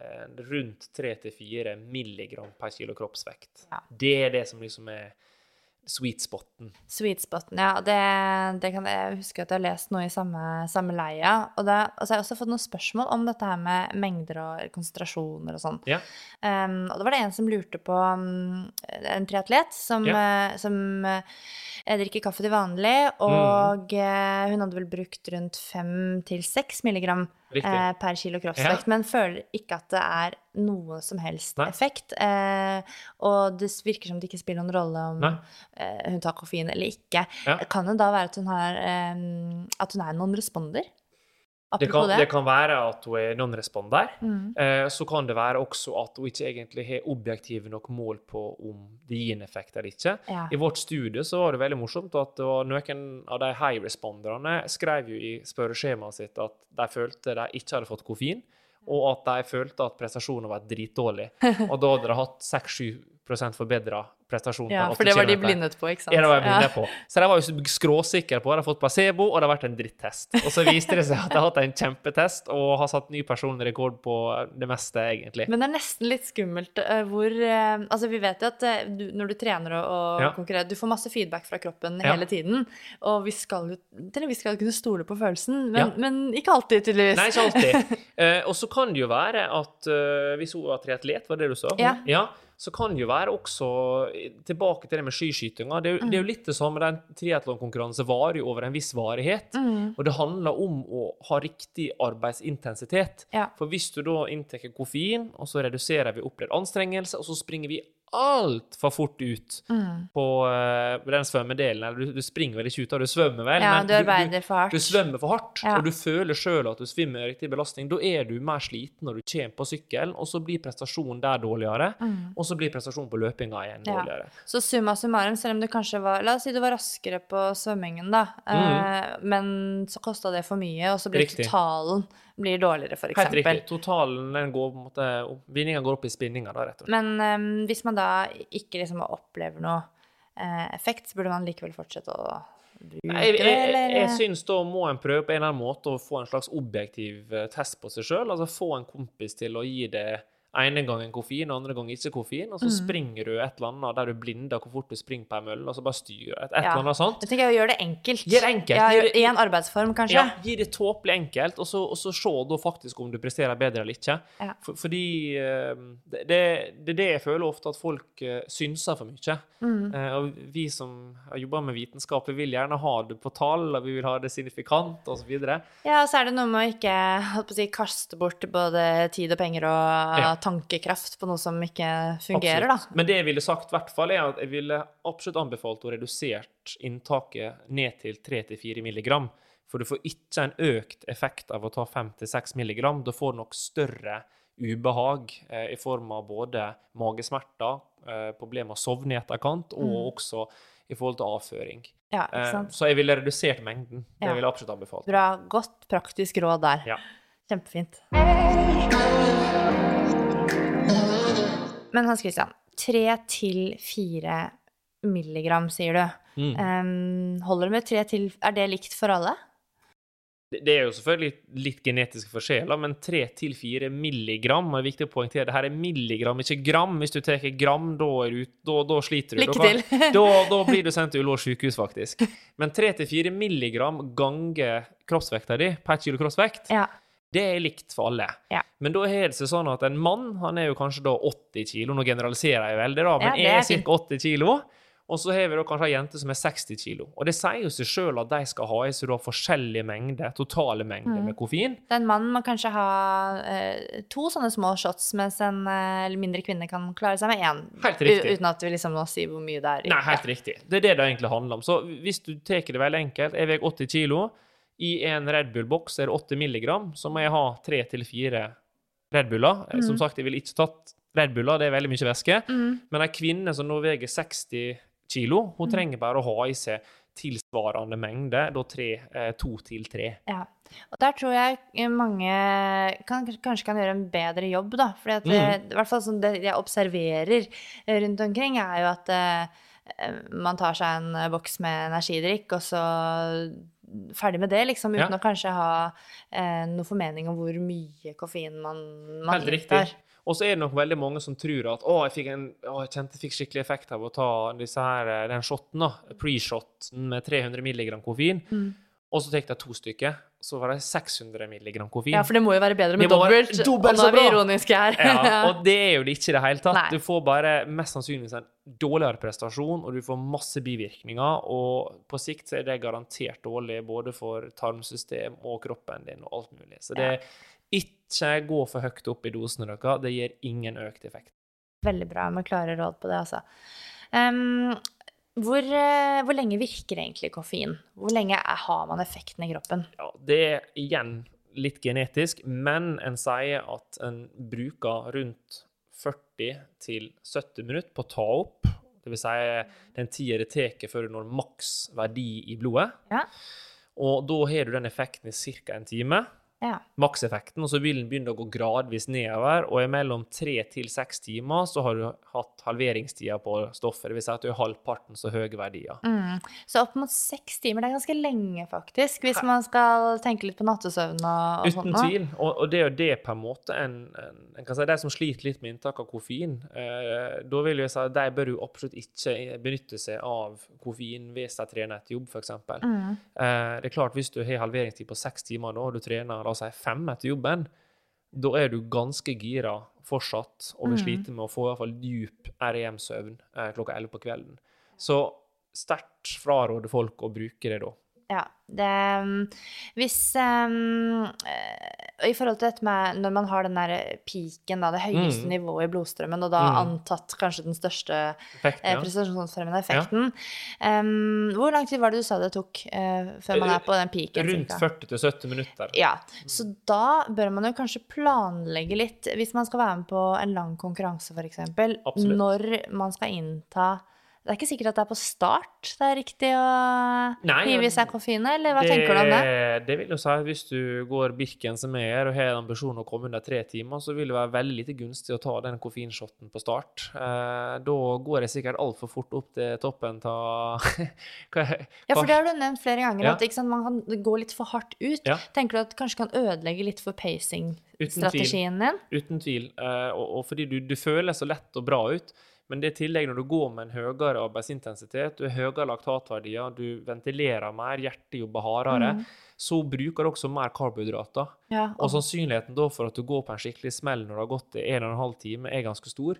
eh, rundt 3-4 milligram per kilo kroppsvekt. Ja. Det er det som liksom er sweet spoten. Sweet spoten, ja. Det, det kan jeg huske at jeg har lest noe i samme, samme leia. Og, det, og så har jeg også fått noen spørsmål om dette her med mengder og konsentrasjoner og sånn. Ja. Um, og da var det en som lurte på um, en triatlet som, eh, som eh, drikker kaffe til vanlig, Mm. og eh, hun hadde vel brukt rundt fem til seks milligram. Eh, per kilo kroppsvekt, men føler ikke at det er noe som helst Nei. effekt. Eh, og det virker som det ikke spiller noen rolle om eh, hun tar koffein eller ikke. Ja. Kan det da være at hun, har, eh, at hun er non-responder? Det kan, det. kan være at hun er non-responder. Mm. Eh, så kan det være også at hun ikke egentlig har objektive nok mål på om det gir en effekt eller ikke. Ja. I vårt studie så var det veldig morsomt at noen av de high-responderne skrev jo i spørreskjemaet sitt at de følte de ikke hadde fått koffein, og at de følte at prestasjonen var dritdårlig. Og da hadde de hatt 6-7 forbedra prestasjon. Ja, for det var de 80 blindet på, ikke sant? Ja, det var jeg blinde Ja. på. Så de var jo skråsikre på at de hadde fått placebo, og det har vært en drittest. Og så viste det seg at de har hatt en kjempetest og har satt ny personlig rekord på det meste, egentlig. Men det er nesten litt skummelt eh, hvor eh, Altså, vi vet jo at eh, du, når du trener og, og Ja. konkurrerer, du får masse feedback fra kroppen Ja. hele tiden. Og vi skal jo til en viss grad kunne stole på følelsen, men, men ikke alltid, tydeligvis. Nei, ikke alltid. Eh, og så kan det jo være at uh, Hvis hun var triatlet, var det du sa? Ja. Ja. Så kan det jo være også eh, Tilbake til det med skiskytinga. Det, jo- det er jo litt det samme. Den triatlonkonkurranse varer jo over en viss varighet. Mm. Og det handler om å ha riktig arbeidsintensitet. Ja. For hvis du da inntar koffein, og så reduserer vi opplevd anstrengelse, og så springer vi altfor fort ut Mm. på uh, den svømmedelen. Eller du, du springer vel ikke ut, da, du svømmer vel? Ja, men du arbeider for hardt. Du svømmer for hardt, Ja. og du føler sjøl at du svimmer i riktig belastning. Da er du mer sliten når du kommer på sykkelen, og så blir prestasjonen der dårligere. Mm. Og så blir prestasjonen på løpinga igjen Ja. dårligere. Så summa summarum, selv om du kanskje var La oss si du var raskere på svømmingen, da, eh, men så kosta det for mye, og så blir Mm. Riktig. totalen blir dårligere, for Helt riktig. Totalen den går på en måte Vinninga går opp i spinninga, da, rett og slett. Men um, hvis man da ikke liksom opplever noe eh, effekt, så burde man likevel fortsette å bruke jeg, det, jeg, eller? jeg syns da må en prøve på en eller annen måte å få en slags objektiv eh, test på seg sjøl. Altså få en kompis til å gi det ene gangen koffein, andre gangen ikke koffein, og så springer du et eller annet der du blinder hvor fort du springer på en mølle, og så bare styrer et, et Ja. eller annet sånt. Jeg tenker å gjøre det enkelt. Gjør det enkelt. Ja, I en arbeidsform, kanskje. Ja, gi det tåpelig enkelt, og så, og så se da faktisk om du presterer bedre eller ikke. Ja. For, fordi eh, det, det, det er det jeg føler ofte at folk uh, synser for mye. Mm. Eh, og vi som har jobba med vitenskap, vi vil gjerne ha det på tall, og vi vil ha det signifikant osv. Ja, og så er det noe med å ikke å si, kaste bort både tid og penger og Ja. Tankekraft på noe som ikke fungerer, da. Men det jeg ville sagt, i hvert fall, er at jeg ville absolutt anbefalt å redusert inntaket ned til 3-4 milligram. For du får ikke en økt effekt av å ta 5-6 milligram. Da får du nok større ubehag eh, i form av både magesmerter, eh, problemer med å sovne i etterkant, og også i forhold til avføring. Ja, ikke Eh, så jeg ville redusert mengden. Det Ja. ville jeg absolutt anbefalt. Bra. Godt praktisk råd der. Ja. Kjempefint. Men Hans Christian, tre til fire milligram, sier du. Mm. Um, holder det med tre til Er det likt for alle? Det er jo selvfølgelig litt genetiske forskjeller, men 3-4 milligram er viktig å poengtere, det her er milligram, ikke gram. Hvis du tar gram, da, du, da, da sliter du. Lykke da, til. da, da blir du sendt til Ullevål sykehus, faktisk. Men 3-4 milligram ganger kroppsvekta di per kilo kroppsvekt, Ja. Det er likt for alle. Ja. Men da er det seg sånn at en mann han er jo kanskje da 80 kilo, nå generaliserer jeg veldig, da, men Ja, er er ca. 80 kilo. Og så har vi da kanskje ei jente som er 60 kilo. Og det sier jo seg sjøl at de skal ha i seg forskjellige mengder, totale mengder Mm. med koffein. Den mannen må kanskje ha eh, to sånne små shots, mens en eh, mindre kvinne kan klare seg med én. Helt riktig. Uten at vi liksom nå sier hvor mye det er. Nei, helt riktig. Det er det det egentlig handler om. Så hvis du tar det veldig enkelt, jeg veier 80 kilo, i en Red Bull-boks er det 80 milligram, så må jeg ha tre til fire Red Buller. Mm. Som sagt, jeg ville ikke tatt Red Buller, det er veldig mye væske. Mm. Men ei kvinne som nå veier 60 kilo, hun trenger bare å ha i seg tilsvarende mengde, da tre, eh, to til tre. Ja. Og der tror jeg eh, mange kan, kanskje kan gjøre en bedre jobb, da. For Mm. i hvert fall sånn det jeg observerer eh, rundt omkring, er jo at eh, eh, man tar seg en eh, boks med energidrikk, og så ferdig med det, liksom, uten Ja. å kanskje ha eh, noe formening om hvor mye koffein man, man Helt riktig. Og så er det nok veldig mange som tror at å, jeg, fikk en, å, jeg kjente jeg fikk skikkelig effekt av å ta her, eh, den shoten, da, pre-shoten med 300 mg koffein. Mm. Og så tok jeg to stykker, så var det 600 milligram koffein. Ja, for det må jo være bedre med dobbelt. dobbelt og nå er vi ironiske her. Ja, og det er jo det ikke i det hele tatt. Nei. Du får bare mest sannsynligvis en dårligere prestasjon, og du får masse bivirkninger, og på sikt så er det garantert dårlig både for tarmsystem og kroppen din og alt mulig. Så det ikke gå for høyt opp i dosene deres. det gir ingen økt effekt. Veldig bra med klare råd på det, altså. Em, hvor, eh, hvor lenge virker egentlig koffein? Hvor lenge har man effekten i kroppen? Ja, det er igjen litt genetisk, men en sier at en bruker rundt 40-70 minutter på å ta opp. Det vil si den tida det tar før du når maks verdi i blodet. Ja. Og da har du den effekten i ca. en time. Ja. Makseffekten, og så vil den begynne å gå gradvis nedover. Og mellom tre til seks timer så har du hatt halveringstida på stoffet. Det vil si at du har halvparten så høye verdier. Mm. Så opp mot seks timer, det er ganske lenge, faktisk, hvis man skal tenke litt på nattesøvn og, og. Uten tvil. Og, og det er jo det på en måte en, en, en kan si De som sliter litt med inntak av koffein, eh, da vil jeg si at de bør jo absolutt ikke benytte seg av koffein hvis de trener etter jobb, f.eks. Mm. Eh, det er klart, hvis du har halveringstid på seks timer da, og du trener oss si fem etter jobben, da er du ganske gira fortsatt og vil Mm. slite med å få i hvert fall djup REM-søvn eh, klokka 11 på kvelden. Så sterkt fraråder folk å bruke det da. Ja. Det, um, hvis um, I forhold til dette med når man har den der piken, da, det høyeste Mm. nivået i blodstrømmen, og da Mm. antatt kanskje den største Effekten, eh, ja. prestasjonsfremmende effekten um, Hvor lang tid var det du sa det tok uh, før man er på den piken? Rundt 40-70 minutter. Ja, så da bør man jo kanskje planlegge litt, hvis man skal være med på en lang konkurranse f.eks., når man skal innta det er ikke sikkert at det er på start det er riktig å Nei, hive i seg koffein, eller hva tenker du om det? Det vil jo si at hvis du går Birken som jeg gjør, og har en ambisjon å komme under tre timer, så vil det være veldig lite gunstig å ta den koffeinshotten på start. Eh, da går jeg sikkert altfor fort opp til toppen av Ja, for det har du nevnt flere ganger, Ja. at sant, man kan gå litt for hardt ut. Ja. Tenker du at det kanskje kan ødelegge litt for pacing-strategien din? Uten tvil. Eh, og, og fordi du, du føler så lett og bra ut. Men det er i tillegg når du går med en høyere arbeidsintensitet, du har høyere laktatverdier, du ventilerer mer, hjertet jobber hardere, Mm. så bruker du også mer karbohydrater. Ja, Og sannsynligheten da for at du går på en skikkelig smell når det har gått en og en halv time, er ganske stor.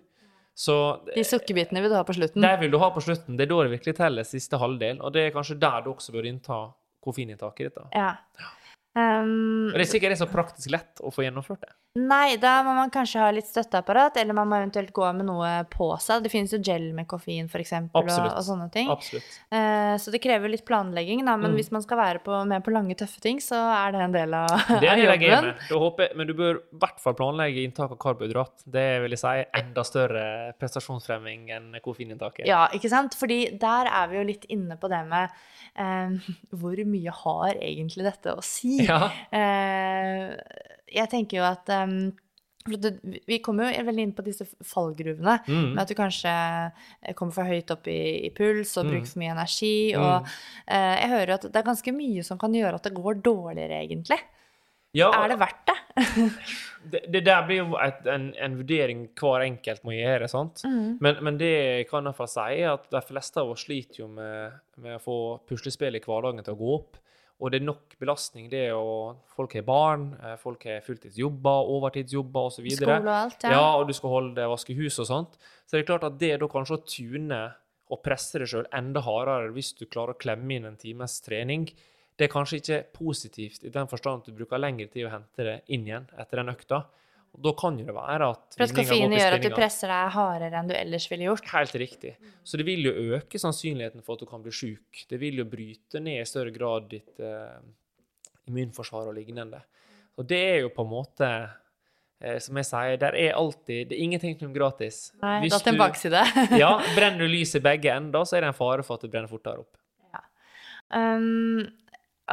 Så de sukkerbitene vil du ha på slutten. Det vil du ha på slutten. Det er da det virkelig teller siste halvdel. Og det er kanskje der du også bør innta koffeininntaket ditt. da. Ja. Um, Og det er sikkert er så praktisk lett å få gjennomført det. Nei, da må man kanskje ha litt støtteapparat, eller man må eventuelt gå med noe på seg. Det finnes jo gel med koffein, for eksempel, og, og sånne ting. Eh, så det krever litt planlegging, da. Men Mm. hvis man skal være på, med på lange, tøffe ting, så er det en del av, Det av er er jobben. håper men du bør i hvert fall planlegge inntak av karbohydrat. Det vil jeg si enda større prestasjonsfremming enn koffeininntaket. Ja, ikke sant? Fordi der er vi jo litt inne på det med uh, hvor mye har egentlig dette å si? Ja. Eh, jeg tenker jo at eh, for det, Vi kommer jo veldig inn på disse fallgruvene. Mm. Med at du kanskje eh, kommer for høyt opp i, i puls og Mm. bruker for mye energi. Og eh, jeg hører at det er ganske mye som kan gjøre at det går dårligere, egentlig. ja, Er det verdt det? det, det der blir jo et, en, en vurdering hver enkelt må gjøre. sant? Mm. Men, men det jeg kan i hvert fall si, er at de fleste av oss sliter jo med, med å få puslespillet i hverdagen til å gå opp. Og det er nok belastning. det å Folk har barn, eh, folk har fulltidsjobber, overtidsjobber osv. Skole og alt, ja. Ja, og du skal holde vaske hus og sånt. Så det er klart at det da kanskje å tune og presse deg sjøl enda hardere hvis du klarer å klemme inn en times trening, det er kanskje ikke positivt i den forstand at du bruker lengre tid å hente det inn igjen etter den økta. Og da kan det være at For at koffein gjør at du presser deg hardere enn du ellers ville gjort. Helt riktig. Så det vil jo øke sannsynligheten for at du kan bli sjuk. Det vil jo bryte ned i større grad ditt eh, immunforsvar og lignende. Og det er jo på en måte eh, Som jeg sier, der er alltid Det er ingenting som er gratis. Nei, Hvis det er alltid en bakside. ja, brenner du lys i begge ender, så er det en fare for at det brenner fortere opp. Ja. Um,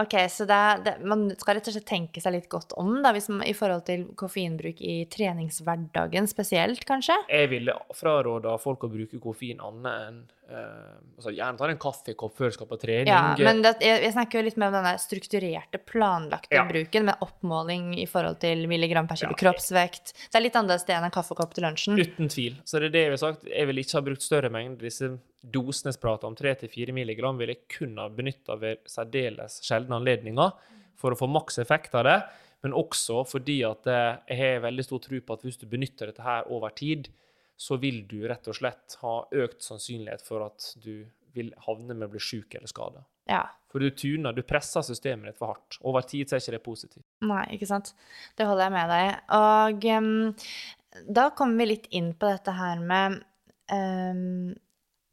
ok, så det, det, man skal rett og slett tenke seg litt godt om da, man, i forhold til koffeinbruk i treningshverdagen spesielt, kanskje? Jeg ville fraråde folk å bruke koffein annet enn eh, altså Gjerne ta en kaffekopp før du skal på trening. Ja, men det, jeg, jeg snakker jo litt mer om denne strukturerte, planlagte Ja. bruken med oppmåling i forhold til milligram per kilo Ja. kroppsvekt. Det er litt annerledes det enn en kaffekopp til lunsjen. Uten tvil. Så det er det jeg vil sagt. Jeg vil ikke ha brukt større mengder. Disse dosene jeg prater om, 3-4 mg, vil jeg kun ha benytta ved særdeles sjeldne anledninger for å få maks effekt av det. Men også fordi at eh, jeg har veldig stor tro på at hvis du benytter dette her over tid, så vil du rett og slett ha økt sannsynlighet for at du vil havne med å bli sjuk eller skada. Ja. For du tuner, du presser systemet ditt for hardt. Over tid så er ikke det positivt. Nei, ikke sant. Det holder jeg med deg. Og um, da kommer vi litt inn på dette her med em,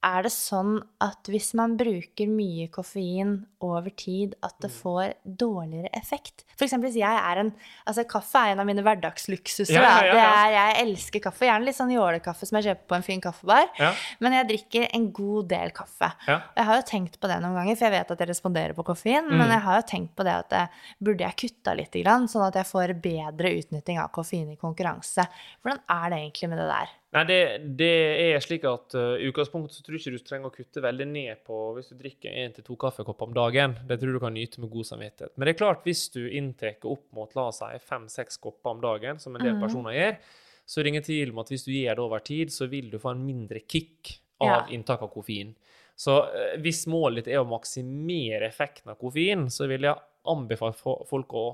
Er det sånn at hvis man bruker mye koffein over tid, at det får dårligere effekt? For eksempel hvis jeg er en Altså, kaffe er en av mine hverdagsluksuser. Ja, ja, ja. Det er, jeg elsker kaffe. Gjerne litt sånn jålekaffe som jeg kjøper på en fin kaffebar. Ja. Men jeg drikker en god del kaffe. Ja. Og jeg har jo tenkt på det noen ganger, for jeg vet at jeg responderer på koffein. Mm. Men jeg har jo tenkt på det at jeg, burde jeg kutta litt, sånn at jeg får bedre utnytting av koffein i konkurranse. Hvordan er det egentlig med det der? Nei, det, det er slik at uh, i utgangspunktet så tror jeg ikke du trenger å kutte veldig ned på hvis du drikker én til to kaffekopper om dagen. Det tror du kan nyte med god samvittighet. Men det er klart, hvis du inntar opp mot la oss si fem-seks kopper om dagen, som en del mm. personer gjør, så er det ingen tvil om at hvis du gjør det over tid, så vil du få en mindre kick av Ja. inntak av koffein. Så uh, hvis målet ditt er å maksimere effekten av koffein, så vil jeg anbefale folk å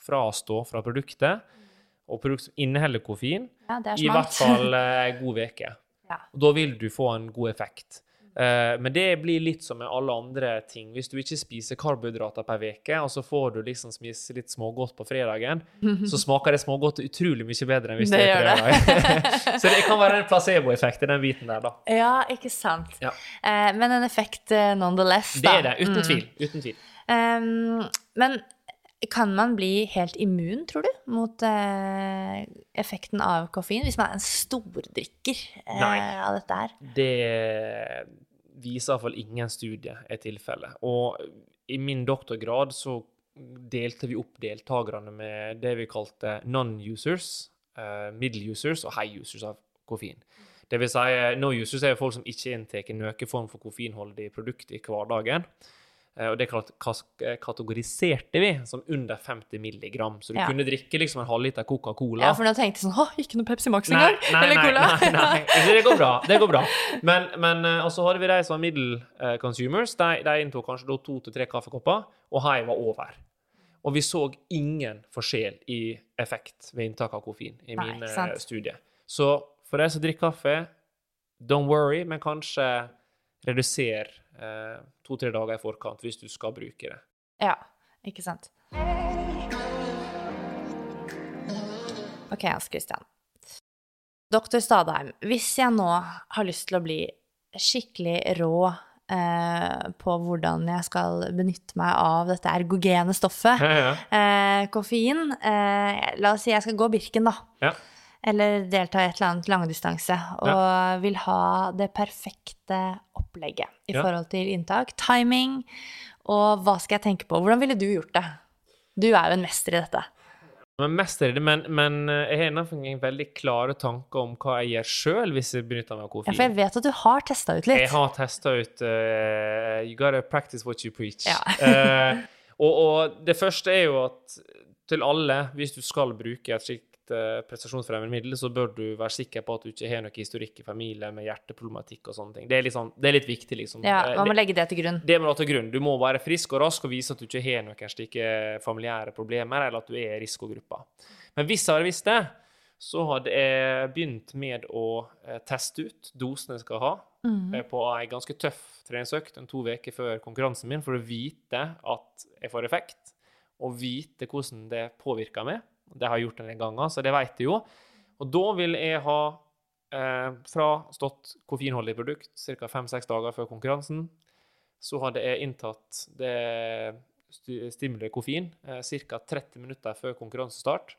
frastå fra produktet. Og produkt som inneholder koffein, Ja, i hvert fall ei god uke. Ja. Da vil du få en god effekt. Eh, men det blir litt som med alle andre ting. Hvis du ikke spiser karbohydrater per uke, og så får du liksom spise litt smågodt på fredagen, så smaker det smågodt utrolig mye bedre enn hvis Det er fredag. så det kan være en placeboeffekt i den biten der, da. Ja, ikke sant. Ja. Eh, men en effekt eh, nonetheless, Det er det, uten Mm. tvil. Uten tvil. Um, men kan man bli helt immun, tror du, mot eh, effekten av koffein, hvis man er en stordrikker eh, av dette her? Det viser iallfall ingen studie er tilfellet. Og i min doktorgrad så delte vi opp deltakerne med det vi kalte non-users, eh, middle users og high users av koffein. Det vil si, no-users er jo folk som ikke inntar noen form for koffeinholdig produkt i hverdagen. Eh, Og det kas- kategoriserte vi som under 50 milligram. Så du Ja. kunne drikke liksom en halvliter Coca-Cola. Ja, for da tenkte jeg sånn Å, ikke noe Pepsi Max engang! Eller nei, Cola. nei, nei. nei, det går bra. Det går bra. Men, men eh, og så hadde vi de som var middle eh, consumers. De, de inntok kanskje to til tre kaffekopper, og hei var over. Og vi så ingen forskjell i effekt ved inntak av koffein i min mine studier. Så for de som drikker kaffe, don't worry, men kanskje reduser eh, to-tre dager i forkant hvis du skal bruke det. Ja, ikke sant. Ok, Hans Christian. Doktor Stadheim, hvis jeg nå har lyst til å bli skikkelig rå eh, på hvordan jeg skal benytte meg av dette ergogene stoffet, Ja, ja. eh, koffein eh, La oss si jeg skal gå Birken, da. Ja. Eller delta i et eller annet langdistanse, og vil ha det perfekte opplegget i Ja. forhold til inntak, timing, og hva skal jeg tenke på? Hvordan ville du gjort det? Du er jo en mester i dette. Men mester i det, men, men eh, jeg har en veldig klare tanker om hva jeg gjør sjøl hvis jeg benytter meg av Ja, for jeg vet at du har testa ut litt. Jeg har testa ut uh, You gotta practice what you preach. Ja. uh, og, og det første er jo at til alle, hvis du skal bruke et slikt uh, prestasjonsfremmende middel, så bør du være sikker på at du ikke har noe historikk i familien med hjerteproblematikk og sånne ting. Det er sånn, det er litt viktig, liksom. Ja, Eh, Man må legge det til grunn. det må du ha til grunn. Du må være frisk og rask og vise at du ikke har noen slike familiære problemer, eller at du er i risikogruppa. Men hvis jeg hadde visst det, så hadde jeg begynt med å eh, teste ut dosene jeg skal ha mm. eh, på ei ganske tøff treningsøkt en to uker før konkurransen min, for å vite at jeg får effekt, og vite hvordan det påvirker meg. Det har jeg gjort en del ganger, så det vet jeg jo. Og da vil jeg ha eh, fra stått koffeinholdig produkt ca. fem-seks dager før konkurransen, så hadde jeg inntatt det sti- stimulerer koffein eh, ca. 30 minutter før konkurransestart.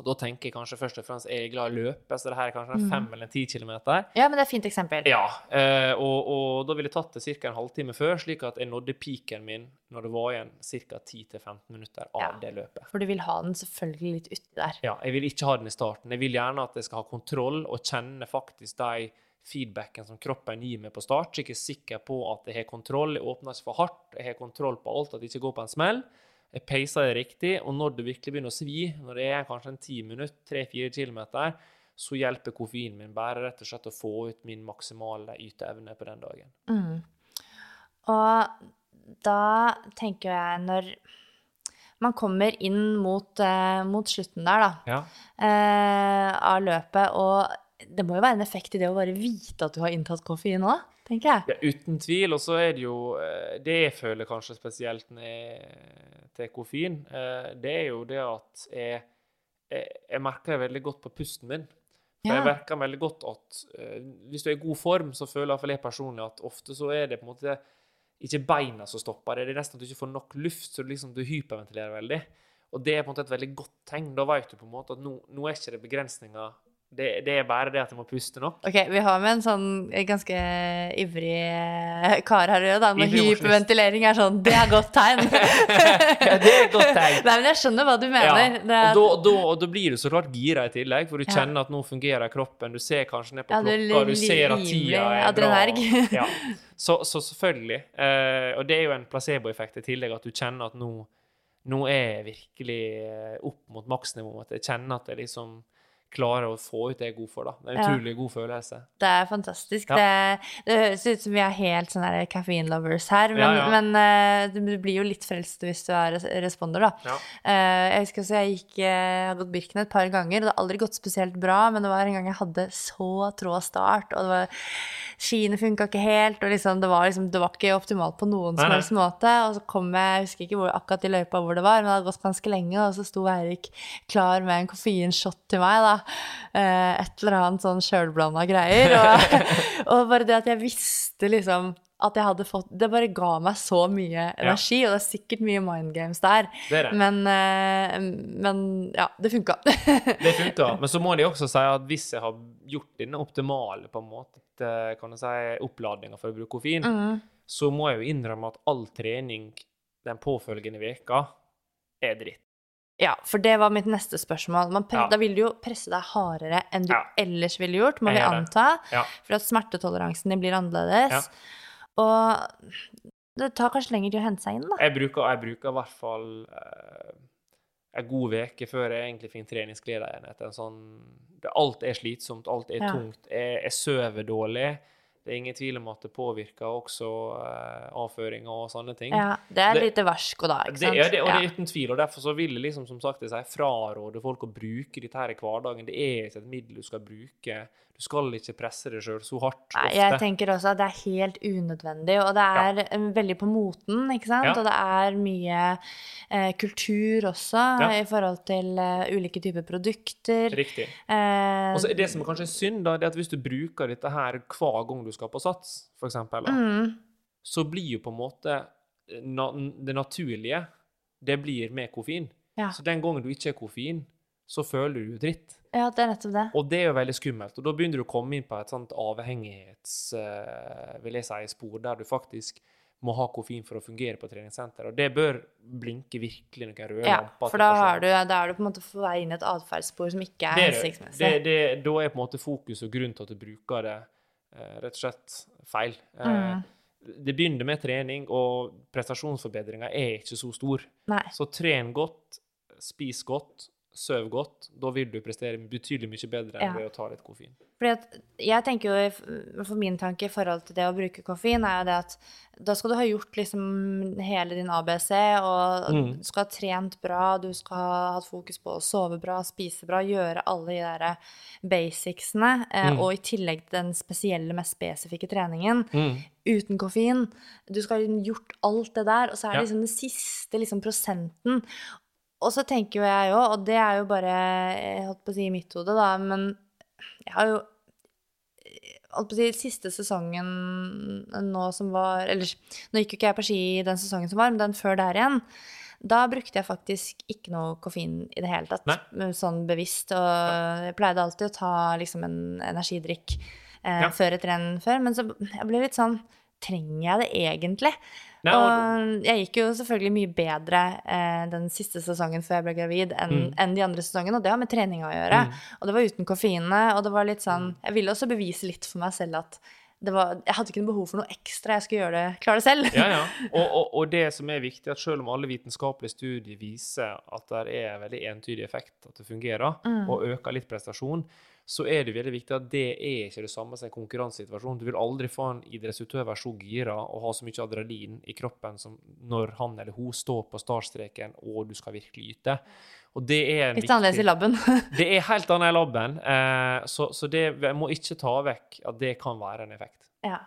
Og da tenker jeg kanskje først og fremst er jeg glad i å løpe, så det her er kanskje mm. fem eller ti kilometer. Ja, men det er et fint eksempel. Ja, eh, og, og da ville jeg tatt det ca. en halvtime før, slik at jeg nådde peaken min når det var igjen ca. 10-15 minutter av Ja. det løpet. For du vil ha den selvfølgelig litt uti der. Ja, jeg vil ikke ha den i starten. Jeg vil gjerne at jeg skal ha kontroll og kjenne faktisk de feedbacken som kroppen gir meg på start, så jeg er sikker på at jeg har kontroll, jeg åpner ikke for hardt, jeg har kontroll på alt, at det ikke går på en smell. Jeg peiser det riktig, og når det virkelig begynner å svi, når det er kanskje en ti minutt, tre-fire kilometer, så hjelper koffeinen min bare rett og slett å få ut min maksimale yteevne på den dagen. Mm. Og da tenker jeg når man kommer inn mot, eh, mot slutten der, da, Ja. eh, av løpet, og det må jo være en effekt i det å bare vite at du har inntatt koffein òg, tenker jeg. Ja, uten tvil. Og så er det jo eh, Det jeg føler kanskje spesielt til koffein, eh, det er jo det at jeg, jeg, jeg merker det veldig godt på pusten min. For jeg merker veldig godt at eh, hvis du er i god form, så føler iallfall jeg personlig at ofte så er det på en måte ikke beina som stopper det, det er nesten at du ikke får nok luft, så du liksom du hyperventilerer veldig. Og det er på en måte et veldig godt tegn. Da vet du på en måte at nå, nå er ikke det begrensninger. Det, det er bare det at jeg må puste nok. Ok, vi har med en sånn ganske ivrig eh, kar her å gjøre. Når hyperventilering er sånn, det er godt tegn. Ja, det er et godt tegn. Nei, men jeg skjønner hva du mener. Det er, og, da, da, og da blir du så klart gira i tillegg, for du Ja. kjenner at nå fungerer kroppen. Du ser kanskje ned på Ja, klokka, du ser at tida er adrenerg. bra. Ja. Så, så selvfølgelig. Uh, og det er jo en placeboeffekt i tillegg, at du kjenner at nå, nå er jeg virkelig eh, opp mot maksnivået. At jeg kjenner at jeg liksom klarer å få ut det jeg er god for. da. Det er en Ja. utrolig god følelse. Det er fantastisk. Ja. Det, det høres ut som vi er helt sånne der caffeine lovers her, men, Ja, men uh, du blir jo litt frelst hvis du er responder, da. Eh, jeg husker også jeg gikk, uh, har gått Birken et par ganger, og det har aldri gått spesielt bra, men det var en gang jeg hadde så trå start, og det var skiene funka ikke helt, og liksom, det, var liksom, det var ikke optimalt på noen som helst måte. Og så kom jeg, jeg husker ikke hvor, akkurat i løypa hvor det var, men det hadde gått ganske lenge, og så sto Eirik klar med en koffeinshot til meg, da. Eh, et eller annet sånn sjølblanda greier. Og, og bare det at jeg visste liksom at jeg hadde fått Det bare ga meg så mye energi, og det er sikkert mye mind games der. Det det. Men, eh, men ja, det funka. Det funka. Men så må de også si at hvis jeg har gjort denne optimale på en måte, kan jeg si, oppladninga for å bruke koffein, Mm. så må jeg jo innrømme at all trening den påfølgende veka er dritt. Ja, for det var mitt neste spørsmål. Ja. Da vil du jo presse deg hardere enn du Ja. ellers ville gjort, må vi anta. Ja. For at smertetoleransen din blir annerledes. Og det tar kanskje lenger til å hente seg inn, da. Jeg bruker, jeg bruker i hvert fall uh, en god uke før jeg egentlig finner treningsglede igjen. etter en sånn, det, alt er slitsomt, alt er tungt. Jeg, jeg sover dårlig. Det er ingen tvil om at det påvirker også eh, avføringa og sånne ting. Ja, det er et lite varsko da, ikke sant? Det, er det, og det er uten tvil. og Derfor så vil jeg liksom, som sagt, jeg fraråde folk å bruke dette her i hverdagen. Det er ikke et middel du skal bruke. Du skal ikke presse deg sjøl så hardt ofte. jeg tenker også at det er helt unødvendig, og det er ja. veldig på moten, ikke sant? Ja. Og det er mye eh, kultur også Ja. i forhold til uh, ulike typer produkter. Riktig. Eh, Og så det som er kanskje synd, da, det er at hvis du bruker dette her hver gang du skal på sats, eksempel, mm, så blir jo på en måte na det naturlige Det blir med koffein. Så den gangen du ikke har koffein, så føler du dritt. Ja, det er nettopp det. Og det er jo veldig skummelt. Og da begynner du å komme inn på et sånt avhengighets uh, vil jeg si, spor, der du faktisk må ha koffein for å fungere på treningssenter. Og det bør blinke virkelig noen røde Ja, lamper. for da, har du, da er du på en måte på vei inn i et atferdsspor som ikke er hensiktsmessig. da er på en måte fokus og grunnen til at du bruker det uh, rett og slett feil. Uh, Mm. Det begynner med trening, og prestasjonsforbedringa er ikke så stor. Nei. Så tren godt, spis godt, søv godt. Da vil du prestere betydelig mye bedre enn Ja. ved å ta litt koffein. Fordi jeg tenker jo, for min tanke i forhold til det å bruke koffein, er jo det at da skal du ha gjort liksom hele din ABC, og Mm. du skal ha trent bra, du skal ha hatt fokus på å sove bra, spise bra, gjøre alle de der basicsene, eh, Mm. og i tillegg til den spesielle, mest spesifikke treningen, Mm. uten koffein. Du skal ha gjort alt det der, og så er det liksom den siste liksom prosenten. Og så tenker jo jeg òg, og det er jo bare Jeg holdt på å si i mitt hode, da, men jeg har jo holdt på å si siste sesongen nå som var Eller nå gikk jo ikke jeg på ski den sesongen som var, men den før der igjen. Da brukte jeg faktisk ikke noe koffein i det hele tatt, Nei. sånn bevisst. Og jeg pleide alltid å ta liksom en energidrikk eh, Ja. før et renn før. Men så jeg ble litt sånn Trenger jeg det egentlig? Nei, og- og jeg gikk jo selvfølgelig mye bedre eh, den siste sesongen før jeg ble gravid, enn Mm. en de andre sesongene, og det har med treninga å gjøre. Mm. Og det var uten koffeinene, og det var litt sånn Jeg ville også bevise litt for meg selv at var, jeg hadde ikke noe behov for noe ekstra, jeg skulle det, klare det selv. Ja, ja. Og, og, og det som er viktig, at selv om alle vitenskapelige studier viser at det er veldig entydig effekt, at det fungerer, Mm. og øker litt prestasjon, så er det veldig viktig at det er ikke det samme som en konkurransesituasjon. Du vil aldri få en idrettsutøver så gira og ha så mye adrenalin i kroppen som når han eller hun står på startstreken og du skal virkelig yte. Og det er en Litt annerledes i laben. Det er helt annet i laben, eh, så, så det jeg må ikke ta vekk at det kan være en effekt. ja.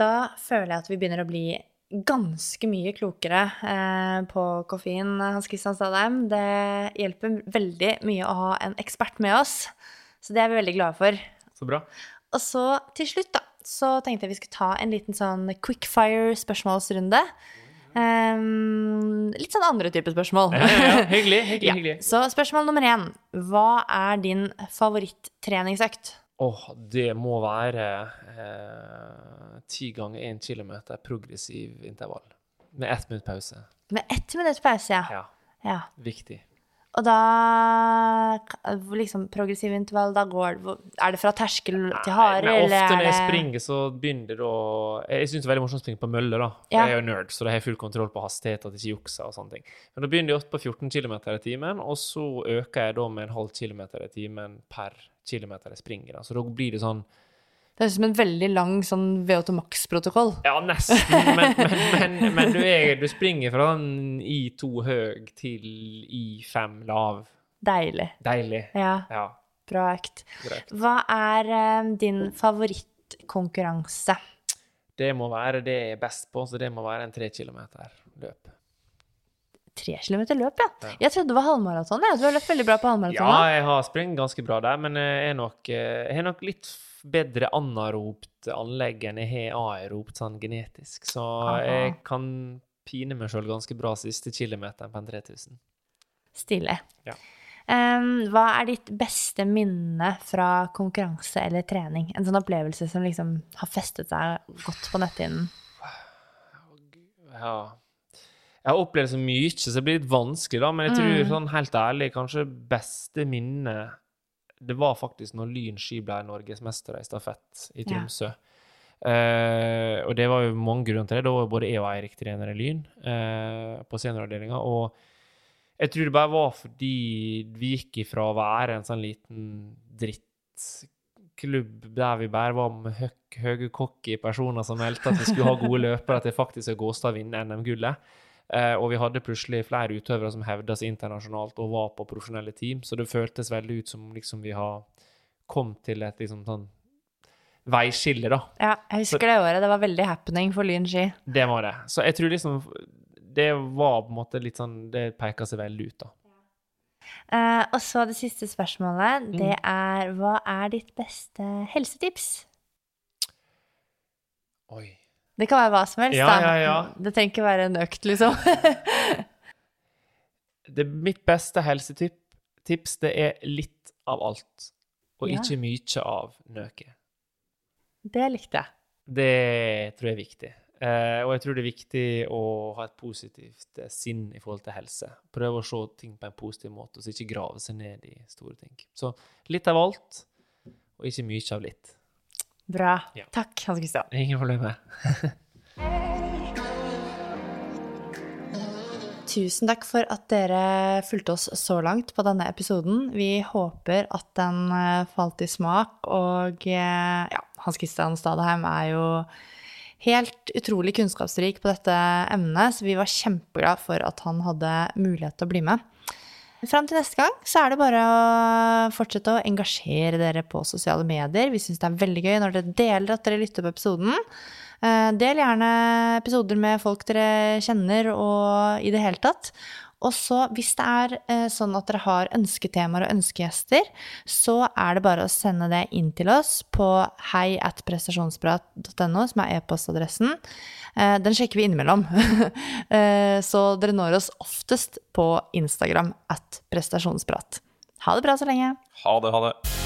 Da føler jeg at vi begynner å bli ganske mye klokere eh, på koffein, Hans Christian Stadheim. Det hjelper veldig mye å ha en ekspert med oss, så det er vi veldig glade for. Så bra. Og så til slutt, da, så tenkte jeg vi skulle ta en liten sånn quickfire Ehm, litt sånn andre typer spørsmål. Ja, ja, ja. Hyggelig. hyggelig, hyggelig. Så spørsmål nummer én. Hva er din favorittreningsøkt? Åh, det må være eh, ti ganger én kilometer progressiv intervall. Med ett minutt pause. Med ett minutt pause, ja. Ja, ja. viktig. Og da liksom progressiv intervall, da går det Er det fra terskel til hare, eller ofte når jeg springer, så begynner det å Jeg syns det er veldig morsomt å springe på mølle, da. Ja. Jeg er jo nerd, så da har jeg full kontroll på hastighet, at jeg ikke jukser og sånne ting. Men da begynner jeg opp på 14 km i timen, og så øker jeg da med en halv kilometer i timen per kilometer jeg springer. Da. Så da blir det sånn Det høres ut som en veldig lang sånn VO2 Max-protokoll. Ja, nesten, men, men, men, men du, er, du springer fra en I2 høg til I5 lav. Deilig. Deilig. Ja, Ja, bra økt. Hva er eh, din favorittkonkurranse? Det må være det jeg er best på, så det må være en tre kilometer løp. tre kilometer løp, ja. Jeg trodde det var halvmaraton. Ja. Du har løpt veldig bra på halvmaraton. Ja, jeg har sprunget ganske bra der, men jeg er nok, eh, jeg har nok litt bedre anaropt anlegg enn jeg har aeropt sånn genetisk. Så Aha. jeg kan pine meg sjøl ganske bra siste kilometeren på en 3000. Stilig. Ja. Um, hva er ditt beste minne fra konkurranse eller trening? En sånn opplevelse som liksom har festet seg godt på netthinnen? Ja. Jeg har opplevd så mye, så det blir litt vanskelig, da. Men jeg tror, Mm. sånn helt ærlig, kanskje beste minne Det var faktisk når Lyn ski ble norgesmestere i stafett i Ja. Tromsø. Eh, og det var jo mange grunner til det. Da var både jeg og Eirik trener i Lyn eh, på senioravdelinga. Og jeg tror det bare var fordi vi gikk ifra å være en sånn liten drittklubb der vi bare var med høy, høye cocky personer som meldte at vi skulle ha gode løpere, til faktisk Gåstad vinne NM-gullet. Eh, og vi hadde plutselig flere utøvere som hevda seg internasjonalt og var på profesjonelle team, så det føltes veldig ut som liksom vi har kommet til et liksom sånn veiskille, da. Ja, jeg husker det året. Det var veldig happening for Lyn ski. Det var det. Så jeg tror liksom det var på en måte litt sånn Det peka seg veldig ut, da. Uh, og så det siste spørsmålet. Mm. Det er hva er ditt beste helsetips? Oi. Det kan være hva som helst. Ja, ja, ja. Det trenger ikke være en økt, liksom. Det, mitt beste helsetips, det er litt av alt. Og ikke mye av nøket. det likte jeg. Det tror jeg er viktig. Eh, og jeg tror det er viktig å ha et positivt eh, sinn i forhold til helse. Prøve å se ting på en positiv måte, og så ikke grave seg ned i store ting. Så litt av alt, og ikke mye av litt. Bra. Ja. Takk, Hans Christian. Ingen problem. Tusen takk for at dere fulgte oss så langt på denne episoden. Vi håper at den eh, falt i smak, og eh, ja, Hans Christian Stadheim er jo helt utrolig kunnskapsrik på dette emnet, så vi var kjempeglad for at han hadde mulighet til å bli med. Fram til neste gang så er det bare å fortsette å engasjere dere på sosiale medier. Vi syns det er veldig gøy når dere deler at dere lytter på episoden. Eh, Del gjerne episoder med folk dere kjenner og i det hele tatt. Og så hvis det er eh, sånn at dere har ønsketemaer og ønskegjester, så er det bare å sende det inn til oss på heiatprestasjonsprat.no, som er e-postadressen. Eh, Den sjekker vi innimellom. Eh, Så dere når oss oftest på Instagram at prestasjonsprat. Ha det bra så lenge. Ha det, ha det.